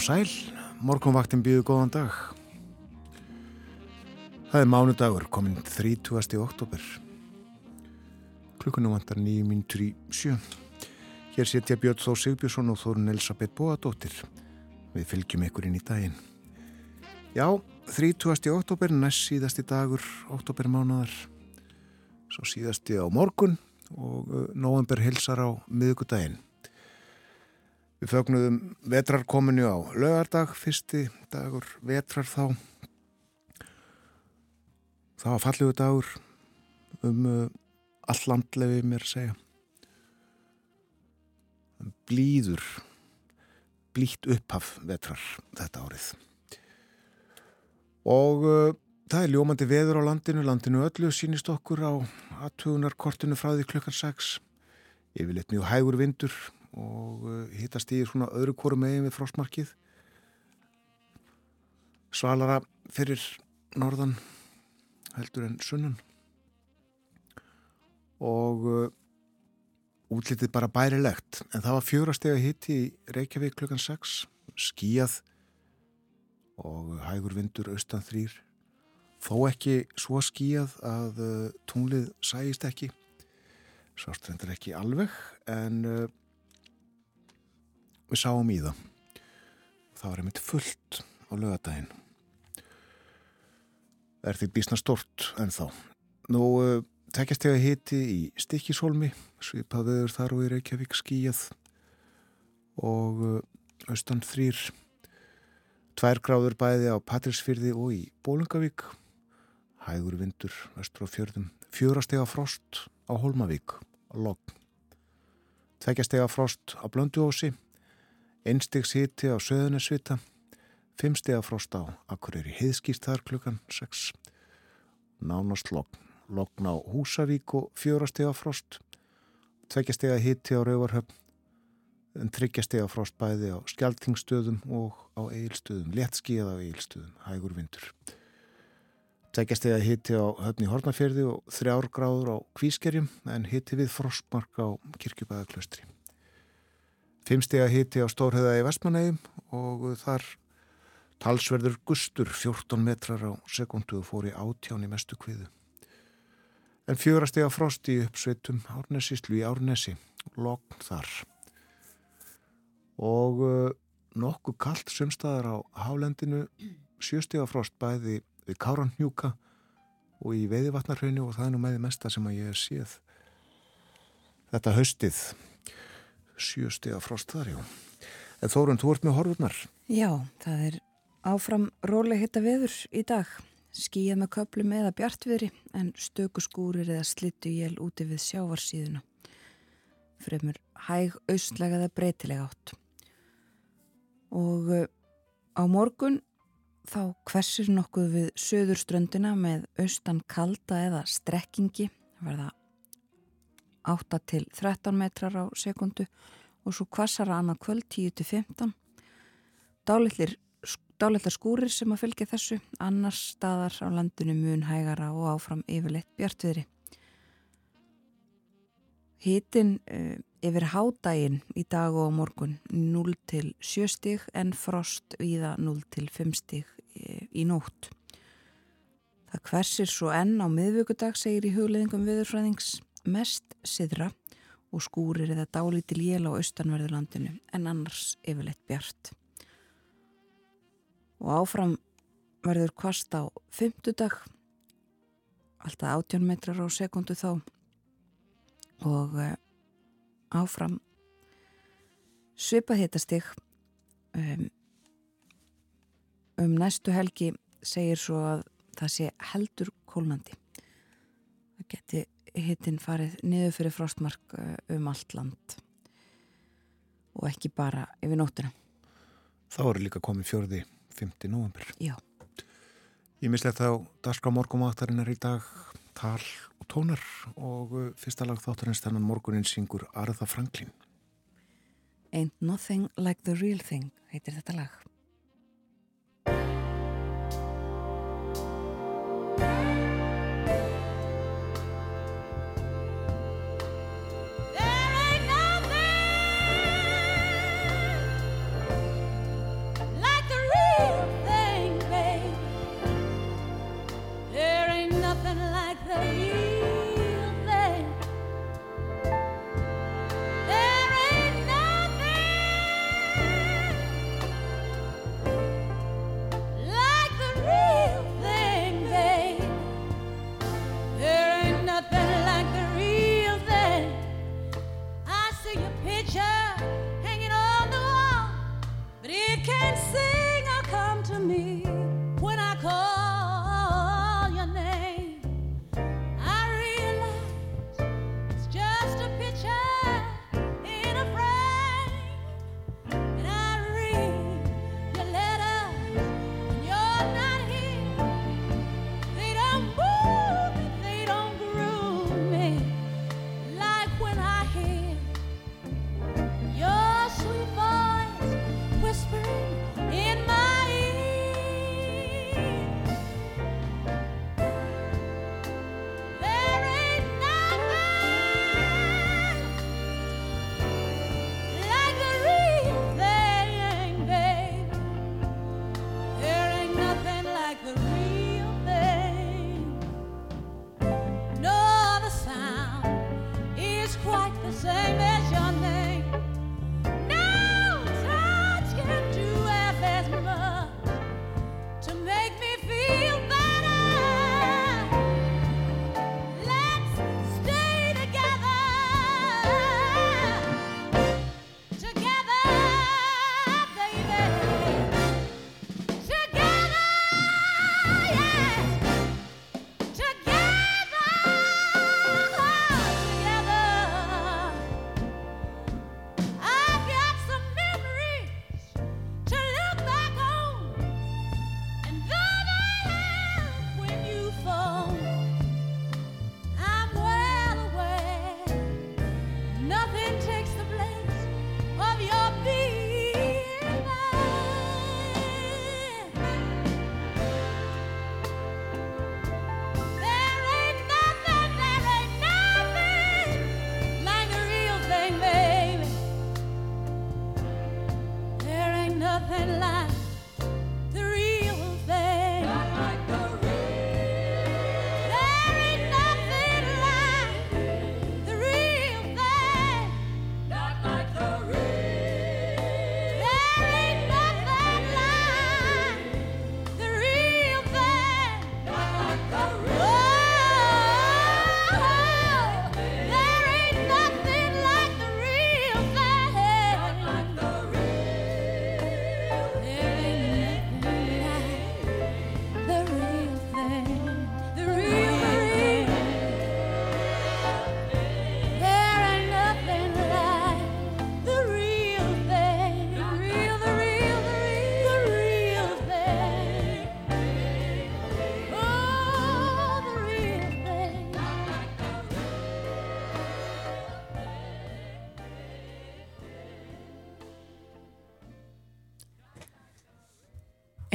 Og sæl, morgunvaktin býðu góðan dag. Það er mánudagur, kominn 30. oktober. Klukkunum vantar nýjum mínutur í sjö. Hér setja Björn Þór Sigbjörnsson og Þórun Elisabeth Bóadóttir. Við fylgjum ykkur inn í daginn. Já, 30. oktober, næst síðasti dagur, oktober mánadar. Svo síðasti á morgun og uh, november hilsar á miðugudaginn. Við fögnuðum vetrarkominu á lögardag, fyrsti dagur vetrar þá. Það var fallegu dagur um uh, all landlefið mér að segja. Blíður, blítt upphaf vetrar þetta árið. Og uh, það er ljómandi veður á landinu, landinu öllu sínist okkur á aðtugunarkortinu frá því klukkan 6. Yfirleitt mjög hægur vindur og uh, hittast í svona öðru kóru megin við frostmarkið. Svalara fyrir norðan heldur en sunnan. Og uh, útlitið bara bærilegt. En það var fjórastega hitti í Reykjavík klukkan 6 skíjað og hægur vindur austan þrýr þó ekki svo skíjað að uh, tunglið sæist ekki. Sást reyndar ekki alveg en við sáum í það. Það var einmitt fullt á lögadaginn er því bísna stort en þá nú tekjast ég að hiti í Stikkishólmi svipaðuður þar og í Reykjavík skíjað og uh, austan þrýr tvær gráður bæði á Patrísfyrði og í Bólungavík hægur vindur östur á fjörðum. Fjórastega frost á Holmavík á Logg tveggjastega frost á Blönduósi einstegs hiti á Söðunarsvita fimmstega frost á Akureyri. Heiðskýrt þar klukkan 6 nánast logg logn á Húsavík og fjórastega frost. Tveggjastega hiti á Rauvarhöfn tryggjastega frost bæði á Skjaltingstöðum og á Eilstöðum léttskíða á Eilstöðum, hægur vindur. Tveggjastega hiti á höfni Hortnafjörði og þrjár gráður á Kvískerjum en hiti við frostmark á Kirkjubæðaklaustri fimmstega hiti á Stórhauða í Vestmanægum og þar talsverður gustur 14 metrar á sekundu og fór í átján í mestu kviðu. En fjórastega frost í uppsveitum Árnesíslu í Árnesi logn þar. Og uh, nokkuð kallt sumstaðar á hálendinu sjöstega frost bæði við Káranhjúka og í Veiðivatnarhauninu og það er nú með því mesta sem að ég séð þetta haustið sjöstega frost þar, já. En Þórun, þú ert með horfurnar. Já, það er áfram róleg hitta veður í dag. Skíjað með köplum eða bjartviðri en stökuskúrir eða slittu jél úti við sjávarsíðuna. Fremur hæg austlega eða breytilega átt. Og uh, á morgun þá hversir nokkuð við söðurströndina með austan kalda eða strekkingi verða 8 til 13 metrar á sekundu og svo hvassara annað kvöld 10-15 dálitlir dálitlar skúrir sem að fylgja þessu annars staðar á landinu mun hægara og áfram yfirleitt bjartviðri. Hítinn uh, yfir hádægin í dag og morgun 0 til 7 stig en frost viða 0 til 5 stig í, í nótt. Það hversir svo enn á miðvöggudag segir í hugleðingum viðurfræðings mest siðra og skúrir eða dálítil jél á austanverðurlandinu en annars yfirleitt bjart. Og áfram verður kvast á fymtudag, alltaf 18 metrar á sekundu þá og uh, áfram svipað hitastig um, um næstu helgi segir svo að það sé heldur kólnandi það geti hittin farið niður fyrir frostmark uh, um allt land. Og ekki bara yfir nóttina. Þá eru líka komið fjörði 5. november Já. Ég mislega þá Darska morgumáttarinnar í dag tal og tónar. Og uh, fyrsta lag þáttarins þennan morgunin syngur Arða Franklin. Ain't Nothing Like the Real Thing heitir þetta lag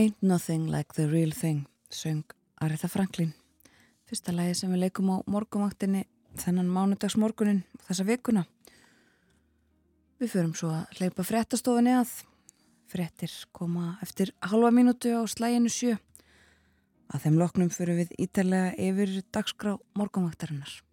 Ain't Nothing Like The Real Thing söng Aretha Franklin. Fyrsta lægi sem við leikum á morgumvaktinni þennan mánudagsmorgunin þessa vikuna. Við förum svo að leipa fréttastofinni að. Fréttir koma eftir halva mínútu á slæginu sjö. Að þeim loknum fyrir við ítalega yfir dagskrá morgumvaktarinnar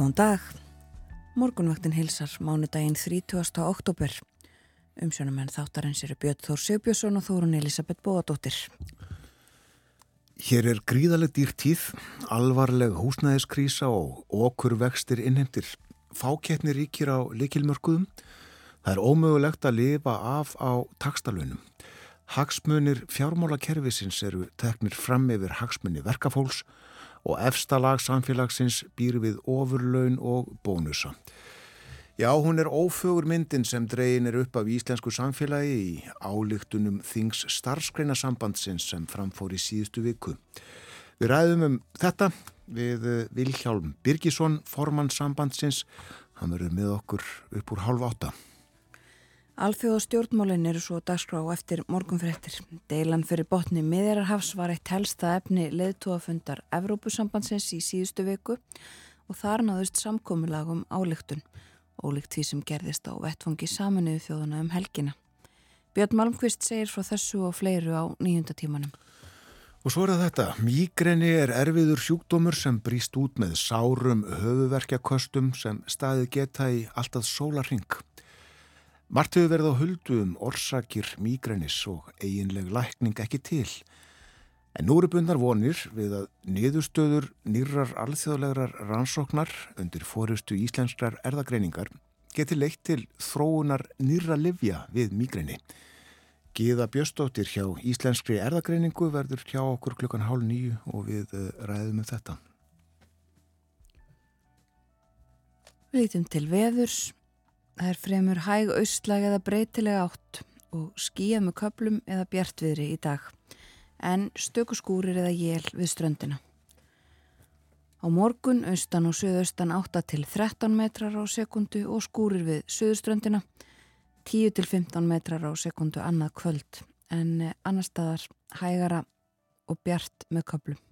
Góðan dag. Morgunvaktin hilsar mánudaginn 30. oktober. Umsjónumenn þáttarins eru Björn Þór Sigbjörnsson og Þórun Elisabeth Bóadóttir. Hér er gríðaleg dýrtíð, alvarleg húsnæðiskrísa og okkur vextir innheimtir. Fákeppni ríkir á likilmörkuðum. Það er ómögulegt að lifa af á takstalunum. Hagsmunir fjármálakerfisins eru teknir fram yfir hagsmunni verkafólks og efsta lag samfélagsins býr við ofurlaun og bónusa. Já, hún er ófögur myndin sem dregin er upp af íslensku samfélagi í álíktunum Þings starfskreinasambandsins sem framfór í síðustu viku. Við ræðum um þetta við Vilhjálm Birgisson, formann sambandsins. Hann verður með okkur upp úr halv átta. Alþjóða stjórnmálinn eru svo dagskrá eftir morgunfrettir. Deilan fyrir botni miðjararhafs var eitt helsta efni leðtúafundar Evrópusambandsins í síðustu viku og þar náðust samkominnlagum álíktun, ólíkt því sem gerðist á vettfangi saminuðu þjóðuna um helgina. Björn Malmqvist segir frá þessu og fleiru á nýjunda tímanum. Og svo er þetta, mígreni er erfiður sjúkdómur sem brýst út með sárum höfuverkjakostum sem staði geta í alltaf sólarring. Mart hefur verið á huldu um orsakir mígrænis og eiginleg lækning ekki til. En nú eru bundar vonir við að niðurstöður nýrar alþjóðlegar rannsóknar undir fórustu íslenskrar erðagreiningar geti leitt til þróunar nýra livja við mígræni. Gíða Bjöstóttir hjá Íslenskri erðagreiningu verður hjá okkur klukkan hálf nýju og við eh, ræðum um þetta. Við lítum til veðurs. Það er fremur hæg austlag eða breytilega átt og skýja með köplum eða bjartviðri í dag, en stökuskúrir eða jél við ströndina. Á morgun austan og söðaustan 8 til 13 metrar á sekundu og skúrir við söðuströndina, 10 til 15 metrar á sekundu annað kvöld, en annar staðar hægara og bjart með köplum.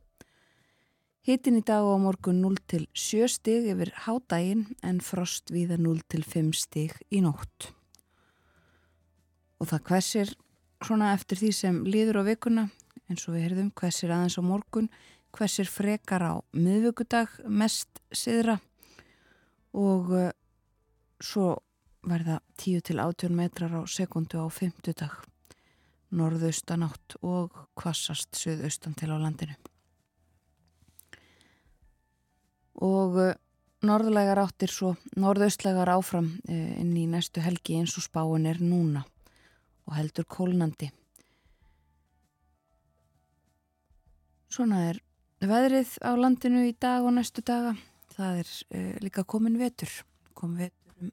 Hittin í dag og morgun 0 til 7 stig yfir hádægin en frost viða 0 til 5 stig í nótt. Og það hversir svona eftir því sem líður á vikuna eins og við heyrðum hversir aðeins á morgun, hversir frekar á miðvöggudag mest siðra og uh, svo verða 10 til 18 metrar á sekundu á 50 dag norðaustan átt og kvassast söðaustan til á landinu og uh, norðlegar áttir svo norðaustlegar áfram uh, inn í næstu helgi eins og spáin er núna og heldur kólnandi. Svona er veðrið á landinu í dag og næstu daga. Það er uh, líka komin vetur, komin vetur um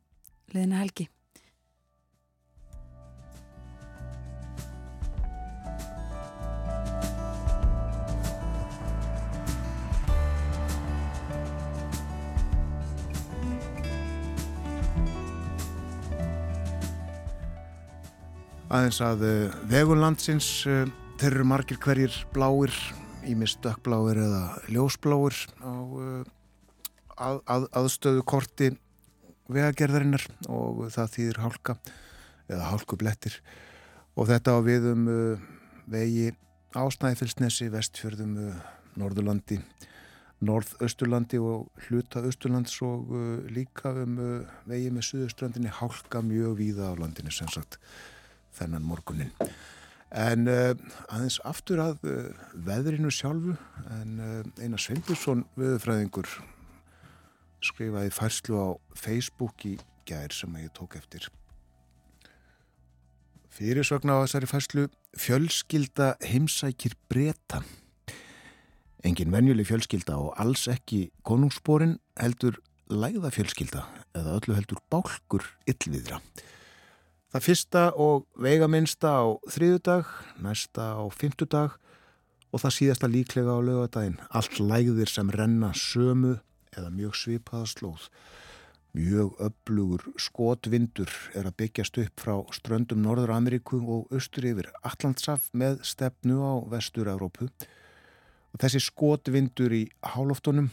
leðina helgi. Aðeins að uh, vegunlandsins, uh, þeir eru margir hverjir bláir, ímist dökkbláir eða ljósbláir á uh, að, að, aðstöðu korti vegagerðarinnar og það þýðir hálka eða hálkublettir. Og þetta á við um vegi ásnæðifilsnesi, vestfjörðum, Norðurlandi, norð-austurlandi og hluta austurlands og líka um vegi með suðustrandinni hálka mjög víða á landinu sem sagt þennan morgunin. En uh, aðeins aftur að uh, veðrinu sjálfu en uh, Einar Sveindursson viðfræðingur skrifaði færslu á Facebook í gær sem ég tók eftir. Fyrirsvagn á þessari færslu fjölskylda heimsækir breyta. Engin venjuleg fjölskylda og alls ekki konungsborin heldur læða fjölskylda eða öllu heldur bálkur yllviðra. Það fyrsta og veigaminsta á þriðudag, næsta á fymtudag og það síðasta líklega á lögadaginn. Allt lægðir sem renna sömu eða mjög svipaða slóð. Mjög öflugur skotvindur er að byggjast upp frá ströndum Norður Ameríku og austur yfir Allandsaf með stefnu á vestur-Európu og þessi skotvindur í hálóftunum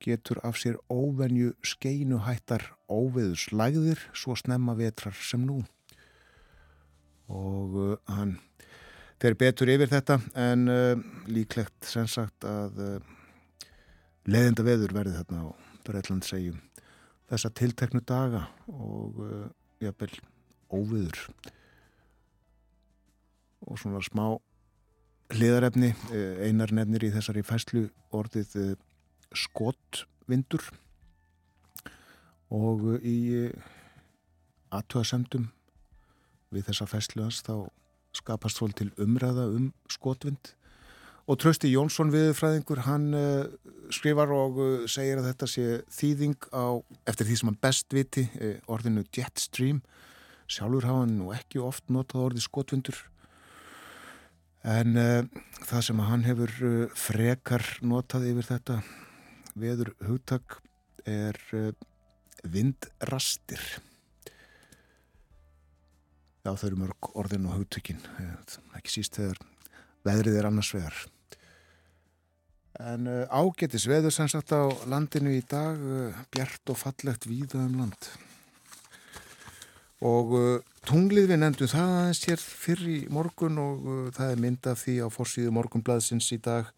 getur af sér óvenju skeinuhættar óveðus lægðir svo snemma vetrar sem nú og uh, hann fer betur yfir þetta en uh, líklegt sem sagt að uh, leðinda veður verði þarna á Breitland segjum þessa tilteknu daga og uh, jafnvel óveður. Og svona smá hliðarefni, eh, einar nefnir í þessari fæslu orðið eh, skotvindur. Og í aðtöðasemdum við þessa fæsluans þá skapast svol til umræða um skotvind. Og Trösti Jónsson viðfræðingur hann uh, skrifar og uh, segir að þetta sé þýðing á eftir því sem hann best viti uh, orðinu jetstream sjálfur hafa hann nú ekki oft notað orði skotvindur. En uh, það sem hann hefur frekar notað yfir þetta veður hugtak er vindrastir. Já, þau eru mörg orðin og hugtökin, ekki síst þegar veðrið er annars vegar. En ágetis veður sem sagt á landinu í dag, bjart og fallegt víða um land. Og Tunglið við nefndum það aðeins hér fyrr í morgun og uh, það er mynd af því á fórsíðu morgunblaðsins í dag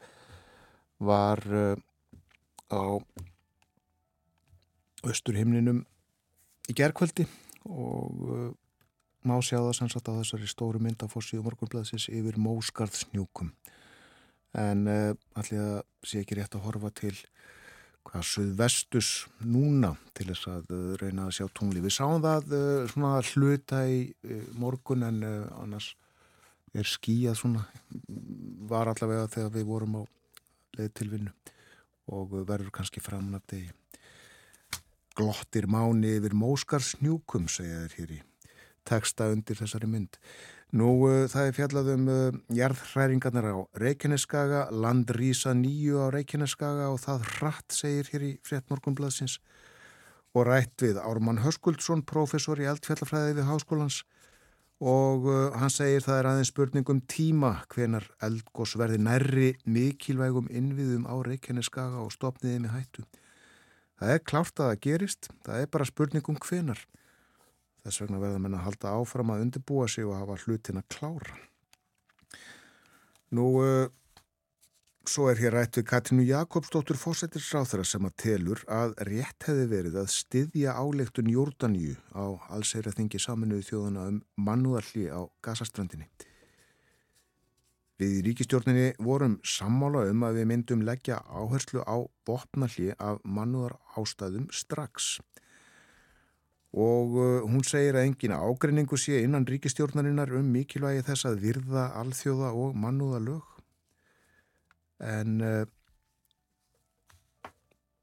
var uh, á östurhimninum í gerðkvöldi og uh, má sjá það sannsagt á þessari stóru mynd af fórsíðu morgunblaðsins yfir Móskarðsnjúkum. En uh, allir að sé ekki rétt að horfa til hvað suðvestus núna til þess að uh, reyna að sjá tungli. Við sáum það uh, svona hluta í morgun en annars er skíjað svona var allavega þegar við vorum á leið til vinnu og verður kannski degi. Glottir máni yfir móskarsnjúkum segja þér hér í teksta undir þessari mynd. Nú uh, það er fjallað um uh, jarðhræringarnar á Reykjaneskaga, landrýsa nýju á Reykjaneskaga og það hratt segir hér í fréttmorgunbladsins og rætt við Ármann Höskuldsson, professor í eldfjallafræði við háskólans og uh, hann segir það er aðeins spurningum tíma hvenar eldgós verði nærri mikilvægum innviðum á Reykjaneskaga og stopniði með hættu. Það er klárt að það gerist, það er bara spurningum hvenar. Þess vegna verða menn að halda áfram að undirbúa sig og hafa hlutin að klára. Nú, uh, svo er hér rætt við Katrínu Jakobsdóttur fósættisráþara sem að telur að rétt hefði verið að styðja áleiktun Jórdaníu á allsæra þingi saminuði þjóðana um mannúðarli á gasastrandinni. Við í ríkistjórninni vorum sammála um að við myndum leggja áherslu á botnalli af mannúðar ástæðum strax og uh, hún segir að engin ágreiningu sé innan ríkistjórnarinnar um mikilvægi þess að virða alþjóða og mannúða lög en uh,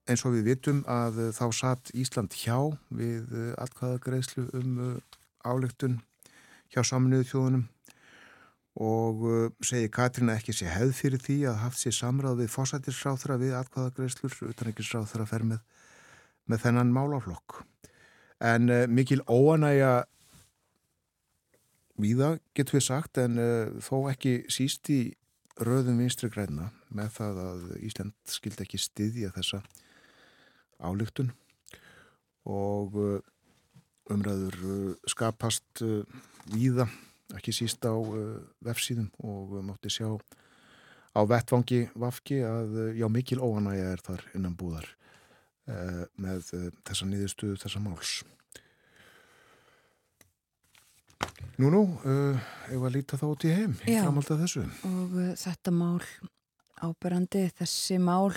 eins og við vitum að uh, þá satt Ísland hjá við allkvæðagreðslu um álegtun hjá saminuðu þjóðunum. Og segir Katrín að ekki sé hefð fyrir því að haft sér samráð við fósættisráþra við allkvæðagreðslur utan ekki ráþra að fer með, með þennan málaflokk en uh, mikil óanægja víða getur við sagt en uh, þó ekki síst í röðum vinstri græna með það að Ísland skildi ekki styðja þessa álygtun og uh, umræður skapast víða ekki síst á vefsíðum og mátti sjá á vettvangi Vafki að já, mikil óanægja er þar innan búðar með uh, þessa nýðustuðu þessa máls. Nú, nú, ég var að líta þá út í heim í framhald af þessu. Og þetta mál áberandi, þessi mál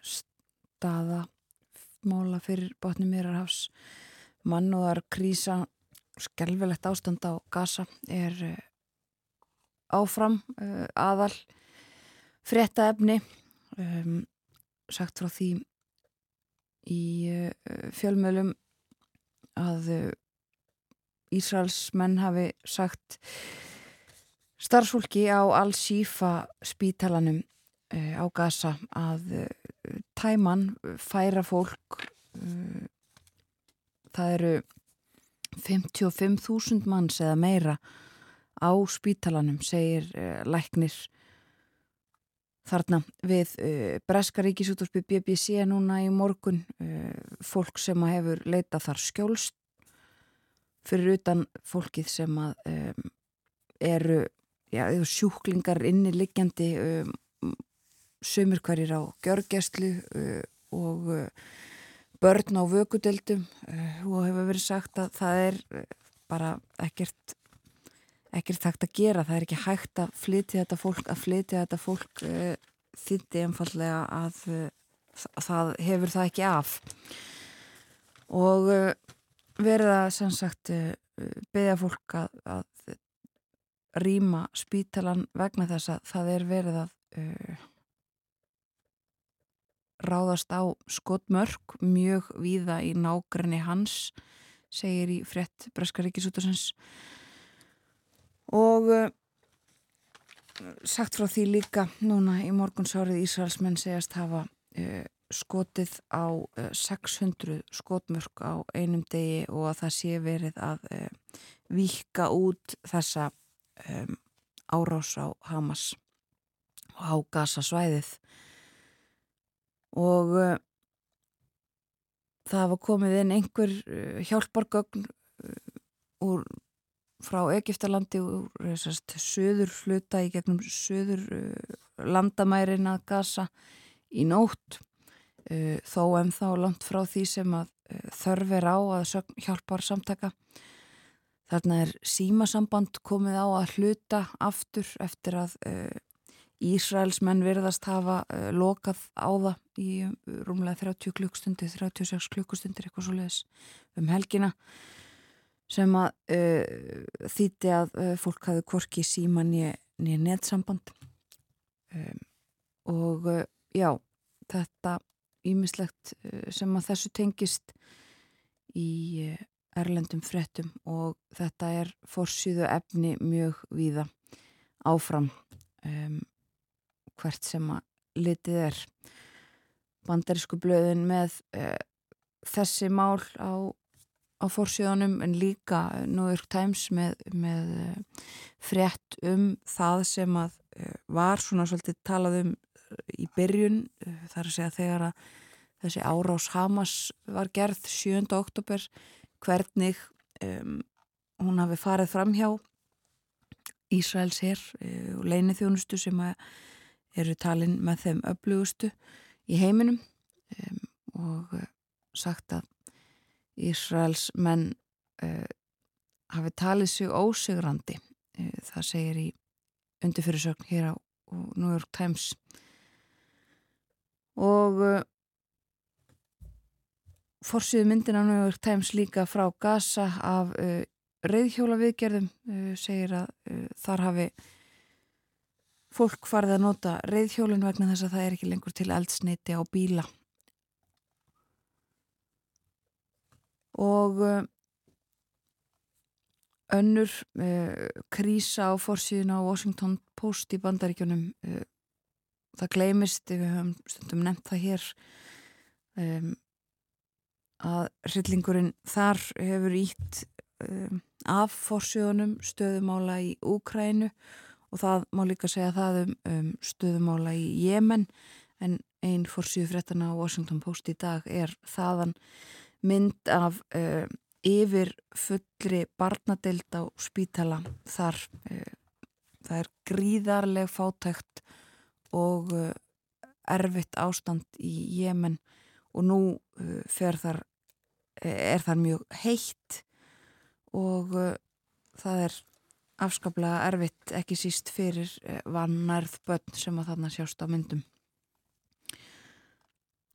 staða mála fyrir botni Mýrarhafs mannúðar krísa skelvilegt ástand á Gaza er áfram aðal fréttaefni um, sagt frá því í uh, fjölmjölum að Ísraels menn hafi sagt starfsfólki á Al-Shifa spítalanum á Gaza að tæman færa fólk það eru 55.000 manns eða meira á spítalanum, segir læknir þarna við uh, Breska ríkisúttorpi BBC núna í morgun uh, fólk sem hefur leitað þar skjólst fyrir utan fólkið sem að um, eru já, sjúklingar inni liggjandi um, sömur hverjir á gjörgjæslu og börn á vökudeldum og hefur verið sagt að það er bara ekkert ekkert hægt að gera, það er ekki hægt að flytja þetta fólk, að flytja þetta fólk uh, þýtti einfallega að það hefur það ekki af. Og verið að sem sagt beða fólk að, að rýma spítalan vegna þess að það er verið að ráðast á skotmörk mjög víða í nágrinni hans segir í frett Breska Ríkisútarsens og uh, sagt frá því líka núna í morgunsárið Ísraelsmenn segjast hafa uh, skotið á uh, 600 skotmörk á einum degi og að það sé verið að vika út þessa um, árás á Hamas og á Gaza svæðið og uh, það var komið inn einhver uh, hjálpargögn uh, úr, frá Egiptalandi úr sest, söður hluta í gegnum söður landamærin að gasa í nótt. Þó en þá langt frá því sem að þörf er á að hjálpar samtaka þarna er símasamband komið á að hluta aftur eftir að Ísraels menn verðast hafa uh, lokað á það í um, rúmlega 30 klukkstundir, 36 klukkustundir eitthvað svo leiðis um helgina sem að uh, þýtti að uh, fólk hafi korki síma nýja netsamband. Um, og uh, já, þetta ímislegt uh, sem að þessu tengist í uh, erlendum frettum og þetta er fórsýðu efni mjög víða áfram um hvert sem að litið er. Bandarísku blöðin með uh, þessi mál á, á fórsíðanum en líka New York Times með, með uh, frétt um það sem að uh, var svona svolítið talað um í byrjun þar að segja þegar að þessi árás Hamas var gerð 7. oktober hvernig um, hún hafi farið fram hjá Ísraels hér og leinið þjónustu sem eru talin með þeim öflugustu í heiminum um, og uh, sagt að Ísraels menn uh, hafi talið sig ósigrandi uh, það segir í undirfyrirsögn hér á New York Times. Og uh, forsiðu myndin á New York Times líka frá Gaza af reyðhjóla viðgerðum segir að þar hafi fólk farið að nota reyðhjólun vegna þess að það er ekki lengur til eldsneiti á bíla og uh, önnur uh, krísa á fórsíðun á Washington Post í bandaríkjunum uh, það gleimist, við höfum stundum nefnt það hér um, að hryllingurinn þar hefur ítt af fórsíðunum stöðumála í Úkrænu og það má líka segja það um, um stöðumála í Jemen. En einn fórsíðu fréttana á Washington Post í dag er þaðan mynd af uh, yfir fullri barnadeild á spítala þar uh, það er gríðarleg fátækt og uh, erfitt ástand í Jemen og nú þar, er þar mjög heitt og það er afskaplega erfitt ekki síst fyrir vannærð börn sem að þarna sjást á myndum.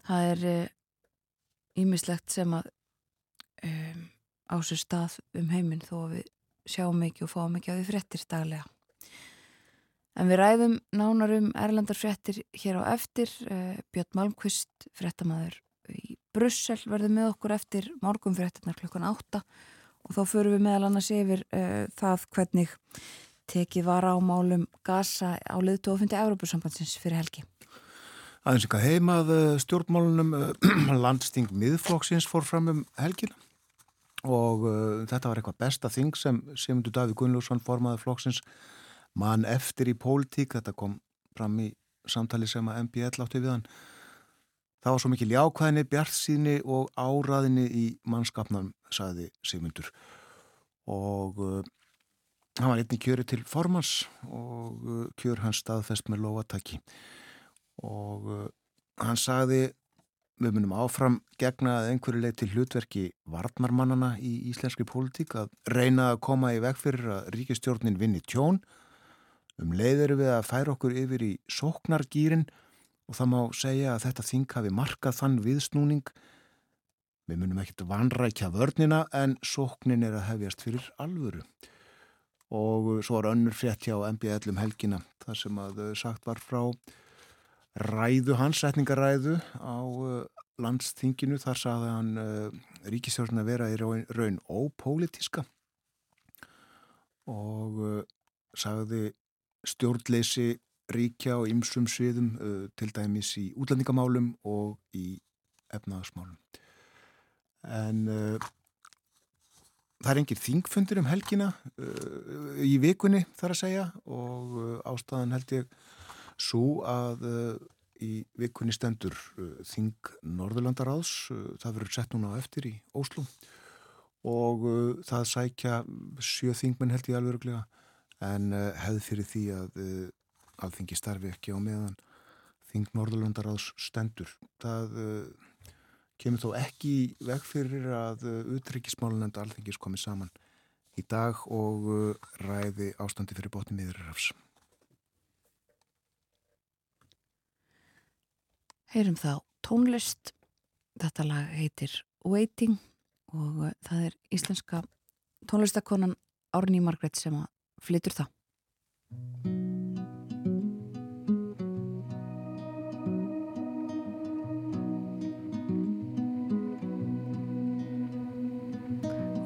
Það er ímislegt sem að um, á sér stað um heiminn þó að við sjáum ekki og fáum ekki á því frettir daglega. En við ræðum nánarum Erlandar frettir hér á eftir. Uh, Björn Malmqvist, frettamæður í Brussel, verður með okkur eftir morgum frettirnar klukkan átta og þá förum við meðal annars yfir uh, það hvernig tekið var á málum gasa á liðtu ofundi Európusambandsins fyrir helgi. Aðeins eitthvað heimað stjórnmálunum landsting miðflokksins fór fram um helgina. Og uh, þetta var eitthvað besta þing sem Simundur Daví Gunnlússon formaði flokksins mann eftir í pólitík, þetta kom fram í samtali sem að MBL átti við hann. Það var svo mikil jákvæðinni, bjartsýni og áraðinni í mannskapnum, saði Simundur og uh, hann var einnig kjöri til formans og uh, kjör hans staðfest með lovatæki og uh, hann sagði við munum áfram gegna að einhverju leið til hlutverki varnarmannana í íslenski pólitík að reyna að koma í veg fyrir að ríkistjórnin vinni tjón. Um leiður við að færa okkur yfir í sóknargýrin og það má segja að þetta þing hafi markað þann viðsnúning. Við munum ekkert vanrækja vörnina en sóknin er að hefjast fyrir alvöru. Og svo er önnur frétt hjá MBL um helgina þar sem að sagt var frá ræðu hans, setningaræðu á uh, landsþinginu. Þar saði hann uh, ríkistjórn að vera í raun, raun ópolítiska og uh, sagði stjórnleysi ríkja og ymsum sviðum uh, til dæmis í útlandingamálum og í efnaðasmálum en það er engir þingfundir um helgina í vikunni þar að segja og ástæðan held ég svo að uh, í vikunni stendur uh, Þing Norðurlandaráðs, uh, það verður sett núna á eftir í Óslum og það sækja sjö þingmenn held ég alveg öruglega en hefð fyrir því að alþingi starfi ekki á meðan Þing Norðurlandaráðs stendur. Það kemur þó ekki veg fyrir að utryggismálunend alþingis komið saman í dag og ræði ástandi fyrir bótni miðurrafs. Heyrum þá tónlist, þetta lag heitir Waiting og eh, það er íslenska tónlistakonan Árni Margret sem að flytur það.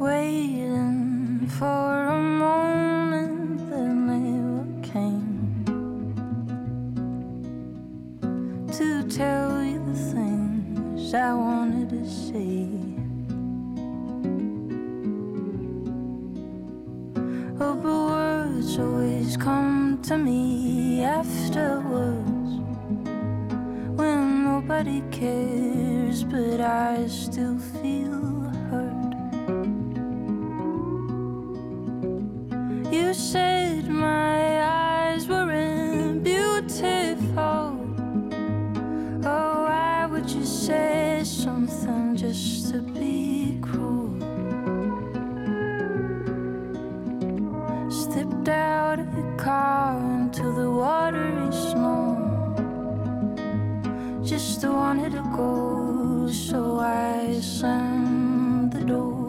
Waiting for a moment tell you the things I wanted to say. Oh, but words always come to me afterwards when nobody cares, but I still feel hurt. You said wanted to go, so I slammed the door.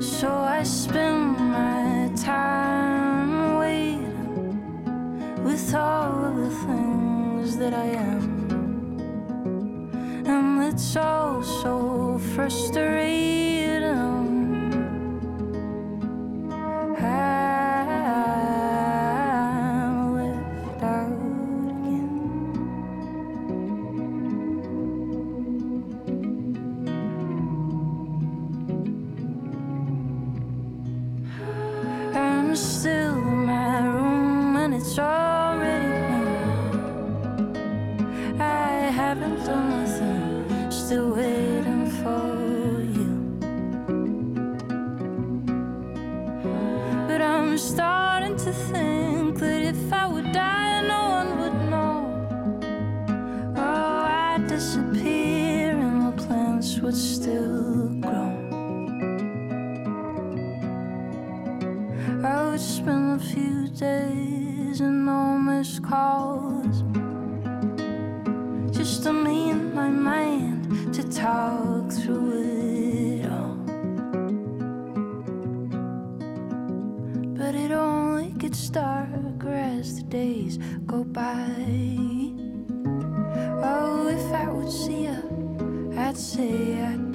So I spend my time waiting with all of the things that I am. And it's all so frustrating. I would spend a few days in no missed calls. Just to me and my mind to talk through it all. But it only gets darker as the days go by. Oh, if I would see her, I'd say I'd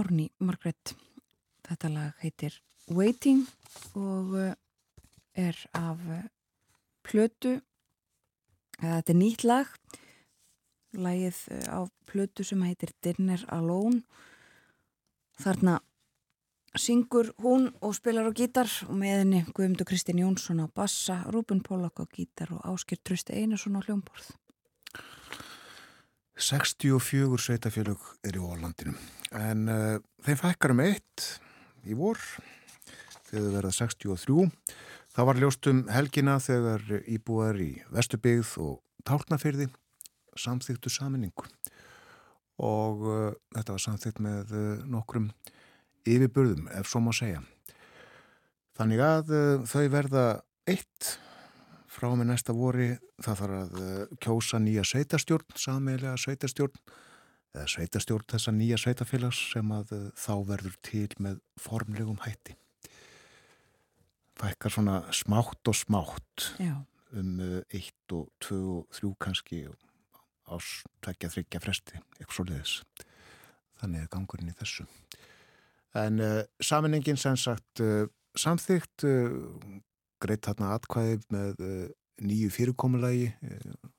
Árný Margret. Þetta lag heitir Waiting og uh, er af uh, plötu. Eða, Þetta er nýtt lag. Lagið uh, á plötu sem heitir Dinner Alone. Þarna syngur hún og spilar á gítar og með henni Guðmundur Kristinn Jónsson á bassa, Rúbun Pólak á gítar og Áskir Trösti Einarsson á hljómborð. 64 sveitafélög er í Ólandinu en uh, þeim fækkar um eitt í vor þegar þau verða 63 það var ljóst um helgina þegar íbúar í Vestubyggð og Tálknafyrði samþýttu saminningu og uh, þetta var samþýtt með uh, nokkrum yfirburðum ef svo má segja. Þannig að þau verða eitt frá með næsta vori það þarf að uh, kjósa nýja sveitastjórn, sameilega sveitastjórn eða sveitastjórn þessa nýja sveitafélags sem að uh, þá verður til með formlegum hætti. Fækkar svona smátt og smátt Já, um uh, eitt og tvö og þrjú kannski ás tvekja þryggja fresti, eitthvað svo leiðis. Þannig er gangurinn í þessu. En uh, saminningin sem sagt uh, samþygt uh, greitt þarna atkvæði með uh, nýju fyrirkomulagi. Uh,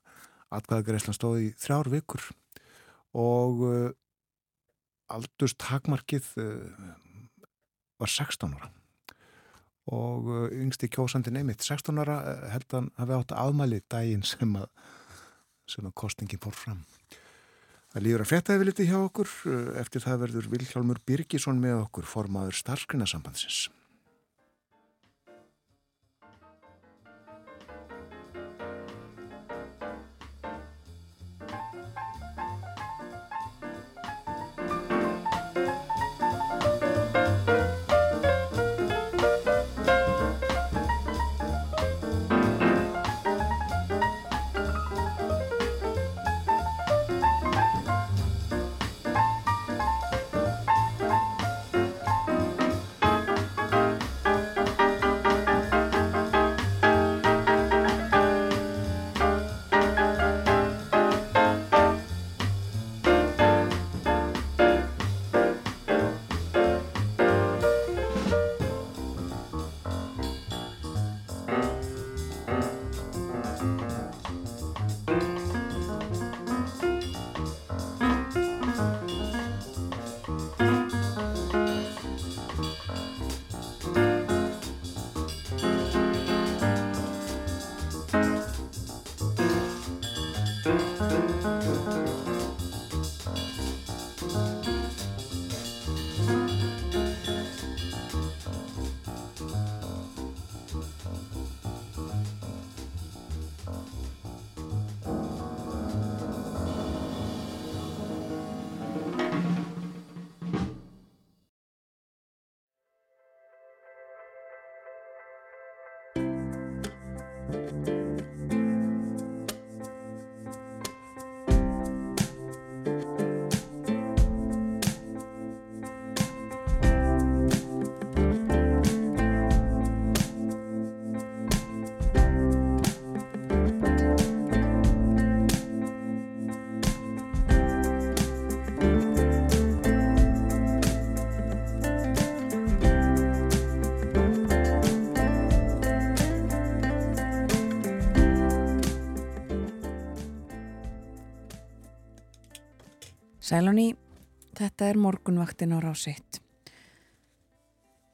atkvæðagreislan stóð í þrjár vikur og uh, aldurst takmarkið var 16 ára. Og yngsti kjósandi neymitt 16 ára held að hafi átt aðmæli daginn sem að sem að kostingin fór fram. Það líður að fréttaði við litið hjá okkur eftir það verður Vilhjálmur Birgisson með okkur formaður starfskrinnasambandsins Sælóni, þetta er morgunvaktin á rásitt.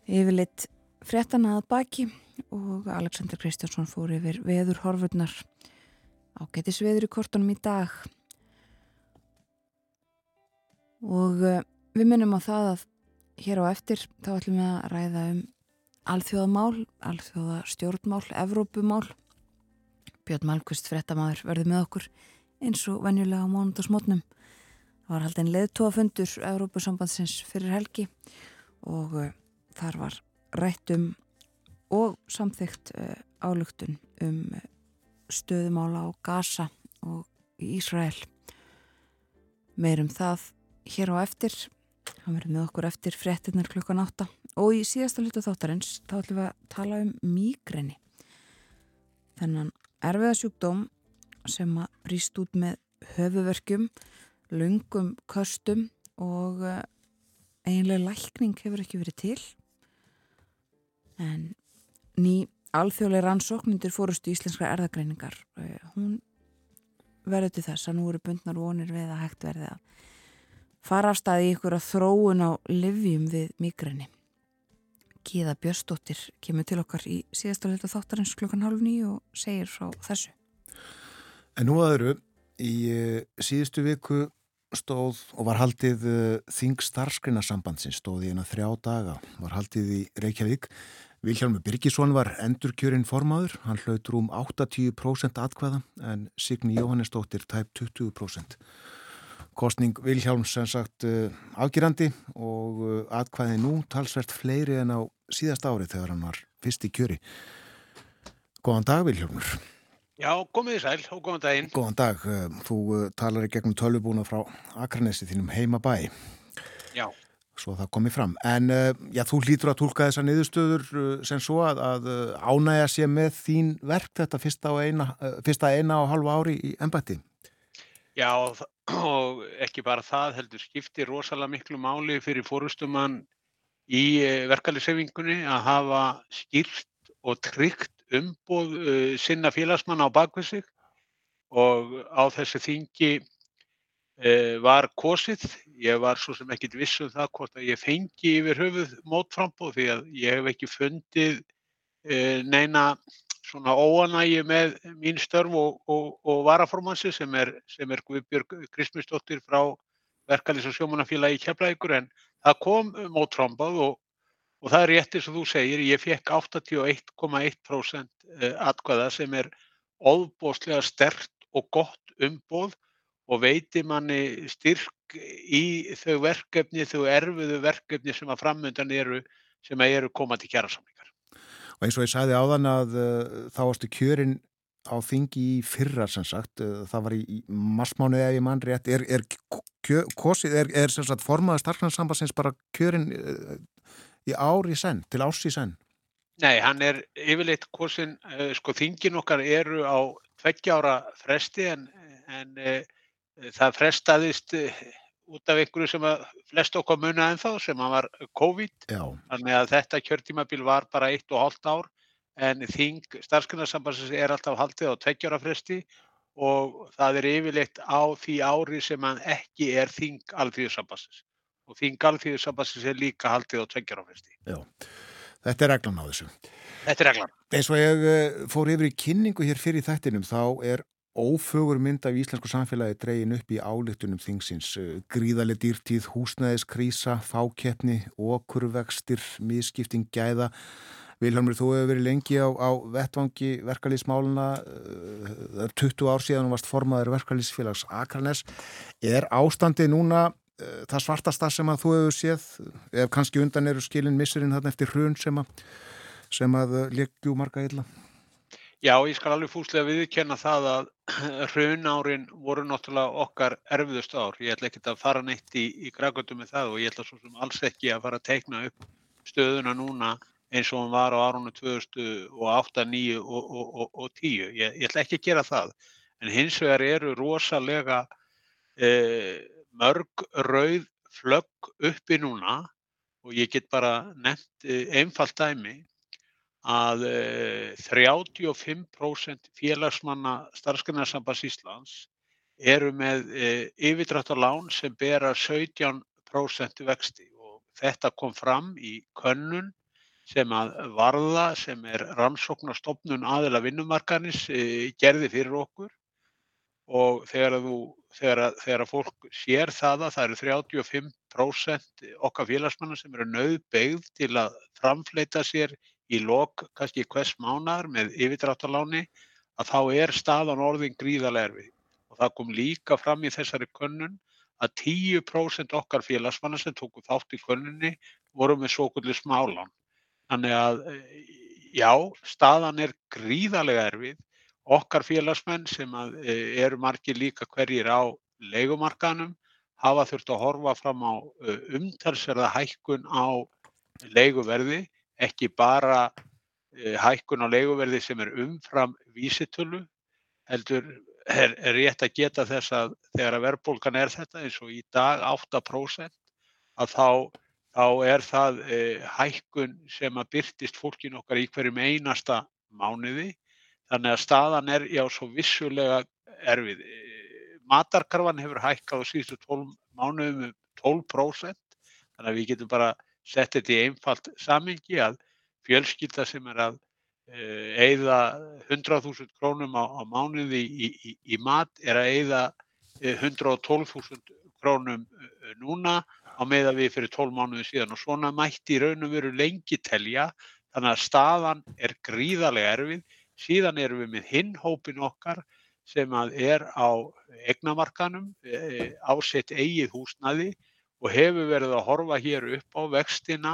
Yfirleitt fréttana að baki og Alexander Kristjánsson fór yfir veður horfurnar á getis veður í kortunum í dag. Og uh, við minnum á það að hér á eftir þá ætlum við að ræða um alþjóðamál, alþjóða stjórnmál, Evrópumál. Björn Malmqvist fréttamaður verði með okkur eins og venjulega á mónundasmotnum. Það var haldin leðtóafundur Európusambandsins fyrir helgi og uh, þar var rætt um og samþygt uh, álugtun um uh, stöðumála á Gaza og Ísrael. Meirum það hér á eftir, hann verður með okkur eftir frettinnar klukkan átta og í síðasta hlutu þáttarins þá ætlum við að tala um mýgreni. Þennan erfiðasjúkdóm sem að brýst út með höfuverkjum lungum köstum og uh, eiginlega lækning hefur ekki verið til. En ný alþjóðlega rannsóknindir fórustu íslenskra erðagreiningar uh, hún verður til þess að nú eru bundnar vonir við að hægt verði að fara af staði í ykkur að þróun á livjum við migræni Gíða Björnsdóttir kemur til okkar í síðasta hlutu þáttarins klukkan hálf nýju og segir frá þessu. En nú aðru í uh, síðustu viku stóð og var haldið uh, Þing starfskrinarsambandsins stóð í eina þrjá daga, var haldið í Reykjavík. Vilhjálmur Birgisson var endurkjörinn formaður, hann hlaut rúm 80% atkvæða en Signi Jóhannesdóttir tæp 20%. Kostning Vilhjálms sem sagt uh, afgjurandi og uh, atkvæði nú talsvert fleiri en á síðast ári þegar hann var fyrst í kjöri. Góðan dag Vilhjálmur. Já, komið í sæl og góðan daginn. Góðan dag, eh, þú eh, talar í gegnum tölvubúna frá Akranesi þínum heimabæ. Já. Svo það komið fram. En eh, já, þú hlýtur að tólka þessar niðurstöður sem svo að, að ánægja sé með þín verk þetta fyrsta, eina, fyrsta eina og halva ári í ennbætti. Já, og ekki bara það heldur skipti rosalega miklu máli fyrir fórustumann í verkefliðsefingunni að hafa skýrt og tryggt umboð uh, sinna félagsmanna á bakvið sig og á þessu þingi uh, var kosið. Ég var svo sem ekkit viss um það hvort að ég fengi yfir höfuð mótframbóð því að ég hef ekki fundið uh, neina svona óanægi með mín störf og, og, og varaformansi sem er, sem er Guðbjörg Kristmisdóttir frá verkalýs og sjómanafélagi í Keflavíkur en það kom mótframbóð og Og það er rétt eins og þú segir, ég fekk 81,1% eh, atkvæða sem er óbóstlega stert og gott umboð og veiti manni styrk í þau verkefni, þau erfiðu verkefni sem að framöndan eru sem að eru komað til kjærasamlingar. Og eins og ég sagði áðan að uh, þá varstu kjörin á þingi í fyrra sem sagt, uh, það var í, í marsmánu eða í mann rétt, er, er, kjö, kosið, er, er sem sagt formaða starfnaðarsambassins bara kjörin uh, í ár í senn, til árs í senn? Nei, hann er yfirleitt kosin, uh, sko þingin okkar eru á tveggjára fresti en, en uh, það frestaðist uh, út af einhverju sem að flest okkar munna en þá sem að var COVID. Já. Þannig að þetta kjörtímabil var bara eitt og hálft ár en þing starfskunarsambansins er alltaf haldið á tveggjára fresti og það er yfirleitt á því ári sem hann ekki er þing alþjóðsambansins og þín galþýðusambassins er líka haldið á tveggjarafesti. Já, þetta er reglan á þessu. Þetta er reglan. Eins og ég uh, fór yfir í kynningu hér fyrir þættinum þá er ófögur mynd af íslensku samfélagi dregin upp í álíktunum þingsins. Uh, gríðarlega dýrtíð, húsnæðiskrísa, fákeppni, okurvextir, miskipting gæða. Vilhelmur, þú hefur verið lengi á, á vettvangi verkalýsmáluna, það er 20 ár síðan og varst formaður verkalýsfélags Akranes. Er ástandið núna Eh, það svartasta sem að þú hefur séð ef kannski undan eru skilin missurinn þarna eftir hrun sem að, að eh, leggju marga illa? Já, ég skal alveg fúslega viðkenna það að hrun árin voru náttúrulega okkar erfiðust ár. Ég ætla ekki að fara neitt í, í grækvöldu með það og ég ætla svo sem alls ekki að fara að teikna upp stöðuna núna eins og hann var á árunum 2008, 2009 og, og, og, og 10. Ég, ég ætla ekki að gera það. En hins vegar eru rosalega eh, mörg rauð flögg uppi núna og ég get bara nefnt eh, einfalt dæmi að 35% eh, félagsmanna starfsgrunarsambands Íslands eru með e, yfirdráttarlán sem bera 17% vexti og þetta kom fram í könnun sem að varða sem er rannsóknarstofnun aðila vinnumarkanis gerði fyrir okkur. Og þegar, þú, þegar, þegar fólk sér það að það eru 35% okkar félagsmanna sem eru nauðbeigð til að framfleita sér í lok kannski hvers mánar með yfirdráttarláni að þá er staðan orðin gríðarlega erfið og það kom líka fram í þessari könnun að 10% okkar félagsmanna sem tóku þátt í könnunni voru með svo kvöldu smálan. Þannig að já, staðan er gríðarlega erfið Okkar félagsmenn sem e, eru margir líka hverjir á leigumarkanum hafa þurft að horfa fram á e, umtalsverða hækkun á leiguverði, ekki bara e, hækkun á leiguverði sem er umfram vísitölu, heldur er, er rétt að geta þess að þegar að verðbólgan er þetta eins og í dag 8% að þá, þá er það e, hækkun sem að byrtist fólkin okkar í hverjum einasta mánuði Þannig að staðan er já svo vissulega erfið. Matarkarfan hefur hækkað á síðustu 12 mánuðum um 12%. Þannig að við getum bara sett þetta í einfalt samingi að fjölskylda sem er að eigða 100.000 krónum á, á mánuði í, í, í mat er að eigða 112.000 krónum eh, núna á meða við fyrir 12 mánuði síðan og svona mætti í raun og veru lengi telja þannig að staðan er gríðarlega erfið Síðan erum við með hinn hópin okkar sem að er á egnamarkanum, e, á sitt eigið húsnaði og hefur verið að horfa hér upp á vextina,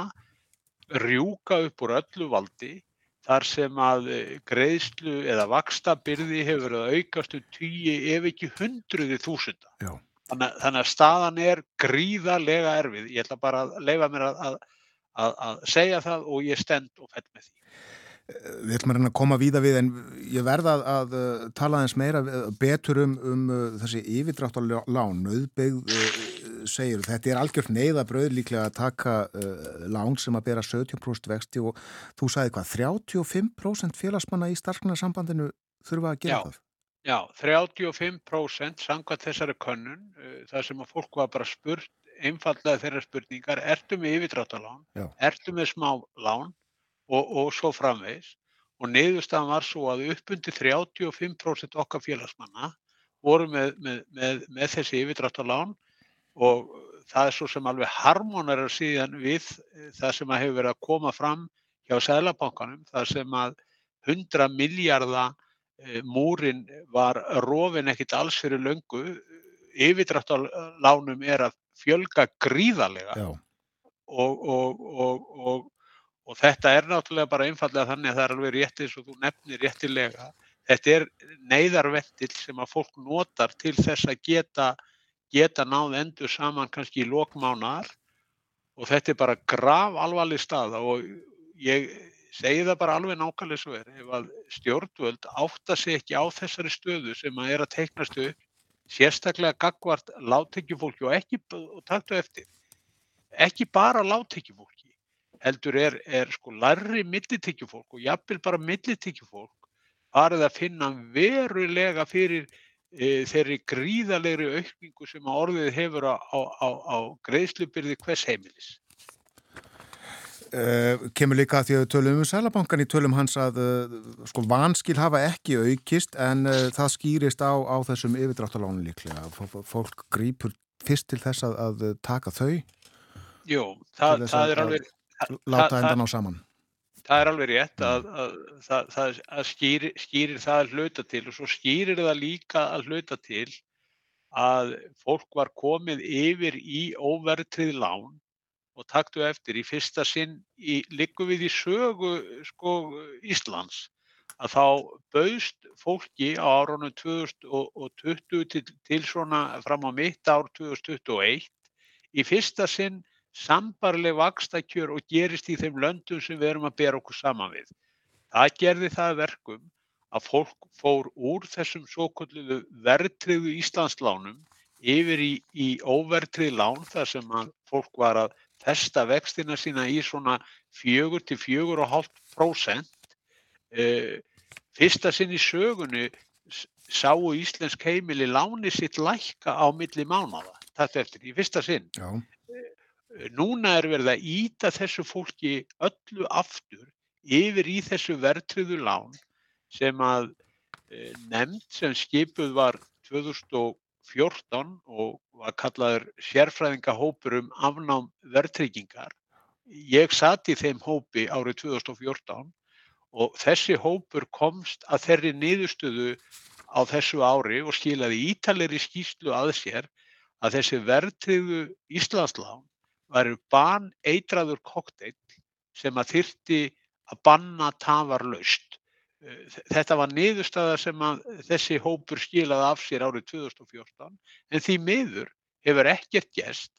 rjúka upp úr öllu valdi þar sem að e, greiðslu eða vakstabyrði hefur verið að aukast um tíu ef ekki hundruði þúsunda. Þannig, þannig að staðan er gríðarlega erfið. Ég ætla bara að leifa mér að, að, að, að segja það og ég stend og fell með því. Við ætlum að reyna að koma víða við en ég verða að, að uh, tala eins meira uh, betur um, um uh, þessi yfirdráttarlán, auðbyggð segir, þetta er algjörð neyðabröð líklega að taka lán sem að bera 17% vexti og þú sagði hvað, 35% félagsmanna í starfnarsambandinu þurfa að gera já, það? Já, 35% samkvæmt þessari könnun, það sem að fólk var bara spurt, einfallega þeirra spurningar, ertu með yfirdráttarlán, ertu með smá lán og, og svo framvegs og niðurstaðan var svo að uppundi 35% okkar félagsmanna voru með, með, með, með þessi yfirdráttalán og það er svo sem alveg harmonar síðan við það sem hefur verið að koma fram hjá Sælabankanum, það sem að 100 miljardar e, múrin var rofin ekkit alls fyrir löngu, yfirdráttalánum er að fjölga gríðarlega. Og, og, og, og Og þetta er náttúrulega bara einfallega þannig að það er alveg rétt eins og þú nefnir réttilega. Þetta er neyðarvettil sem að fólk notar til þess að geta, geta náð endur saman kannski í lokmánar og þetta er bara grav alvarleg stað og ég segi það bara alveg nákvæmlega svo er. Ef að stjórnvöld átta sig ekki á þessari stöðu sem að er að teiknast upp, sérstaklega gagvart láttekjufólki og og taktu eftir, ekki bara láttekjufólki heldur er, er sko larri millitekjufólk og jafnvel bara millitekjufólk farið að finna verulega fyrir e, þeirri gríðalegri aukningu sem að orðið hefur á, á, á, á greiðslubyrði hvers heimilis. Uh, kemur líka að því að tölum um Sælabankan í tölum hans að uh, sko vanskil hafa ekki aukist en uh, það skýrist á, á þessum yfirdráttalónu líklega. F fólk grýpur fyrst til þess að, að taka þau? Jú, það, það er alveg láta endan á saman. Það er alveg rétt að, að, að, að, að skýrir, skýrir það að hluta til og svo skýrir það líka að hluta til að fólk var komið yfir í óvertrið lán og taktu eftir í fyrsta sinn í, liggum við í sögu sko, Íslands að þá bauðst fólki á árunum 2020 til, til svona fram á mitt ár 2021 í fyrsta sinn sambarleg vakstakjör og gerist í þeim löndum sem við erum að bera okkur saman við. Það gerði það verkum að fólk fór úr þessum svo kalluðu verðtriðu Íslandslánum yfir í, í óverðtrið lán þar sem fólk var að festa vextina sína í svona 4-4,5%. E, fyrsta sinn í sögunni sáu íslensk heimili láni sitt lækka á milli mánaða, þetta eftir, í fyrsta sinn. Já, Núna er verið að íta þessu fólki öllu aftur yfir í þessu verðtriðu lán sem að e, nefnd sem skipuð var 2014 og var kallaður sérfræðingahópur um afnám verðtryggingar. Ég satt í þeim hópi árið 2014 og þessi hópur komst að þeirri niðurstöðu á þessu ári og skilaði ítalegri skýslu að sér að þessi verðtriðu Íslandslán væru ban eitraður kokteill sem að þyrti að banna tafarlaust. Þetta var niðurstaða sem að þessi hópur skilaði af sér árið 2014 en því miður hefur ekkert gest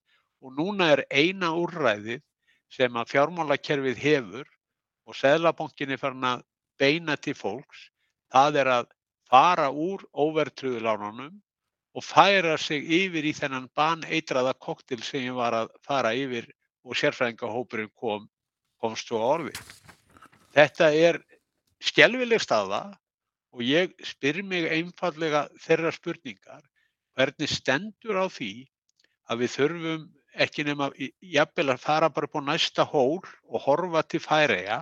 og núna er eina úrræðið sem að fjármálakerfið hefur og Seðlabankin er farin að beina til fólks, það er að fara úr óvertröðulánunum og færa sig yfir í þennan baneitraða koktil sem ég var að fara yfir og sérfræðingahópurinn kom, komst á orði. Þetta er skelvileg staða og ég spyr mig einfallega þeirra spurningar hvernig stendur á því að við þurfum ekki nema jafnvel að fara bara á næsta hól og horfa til færeja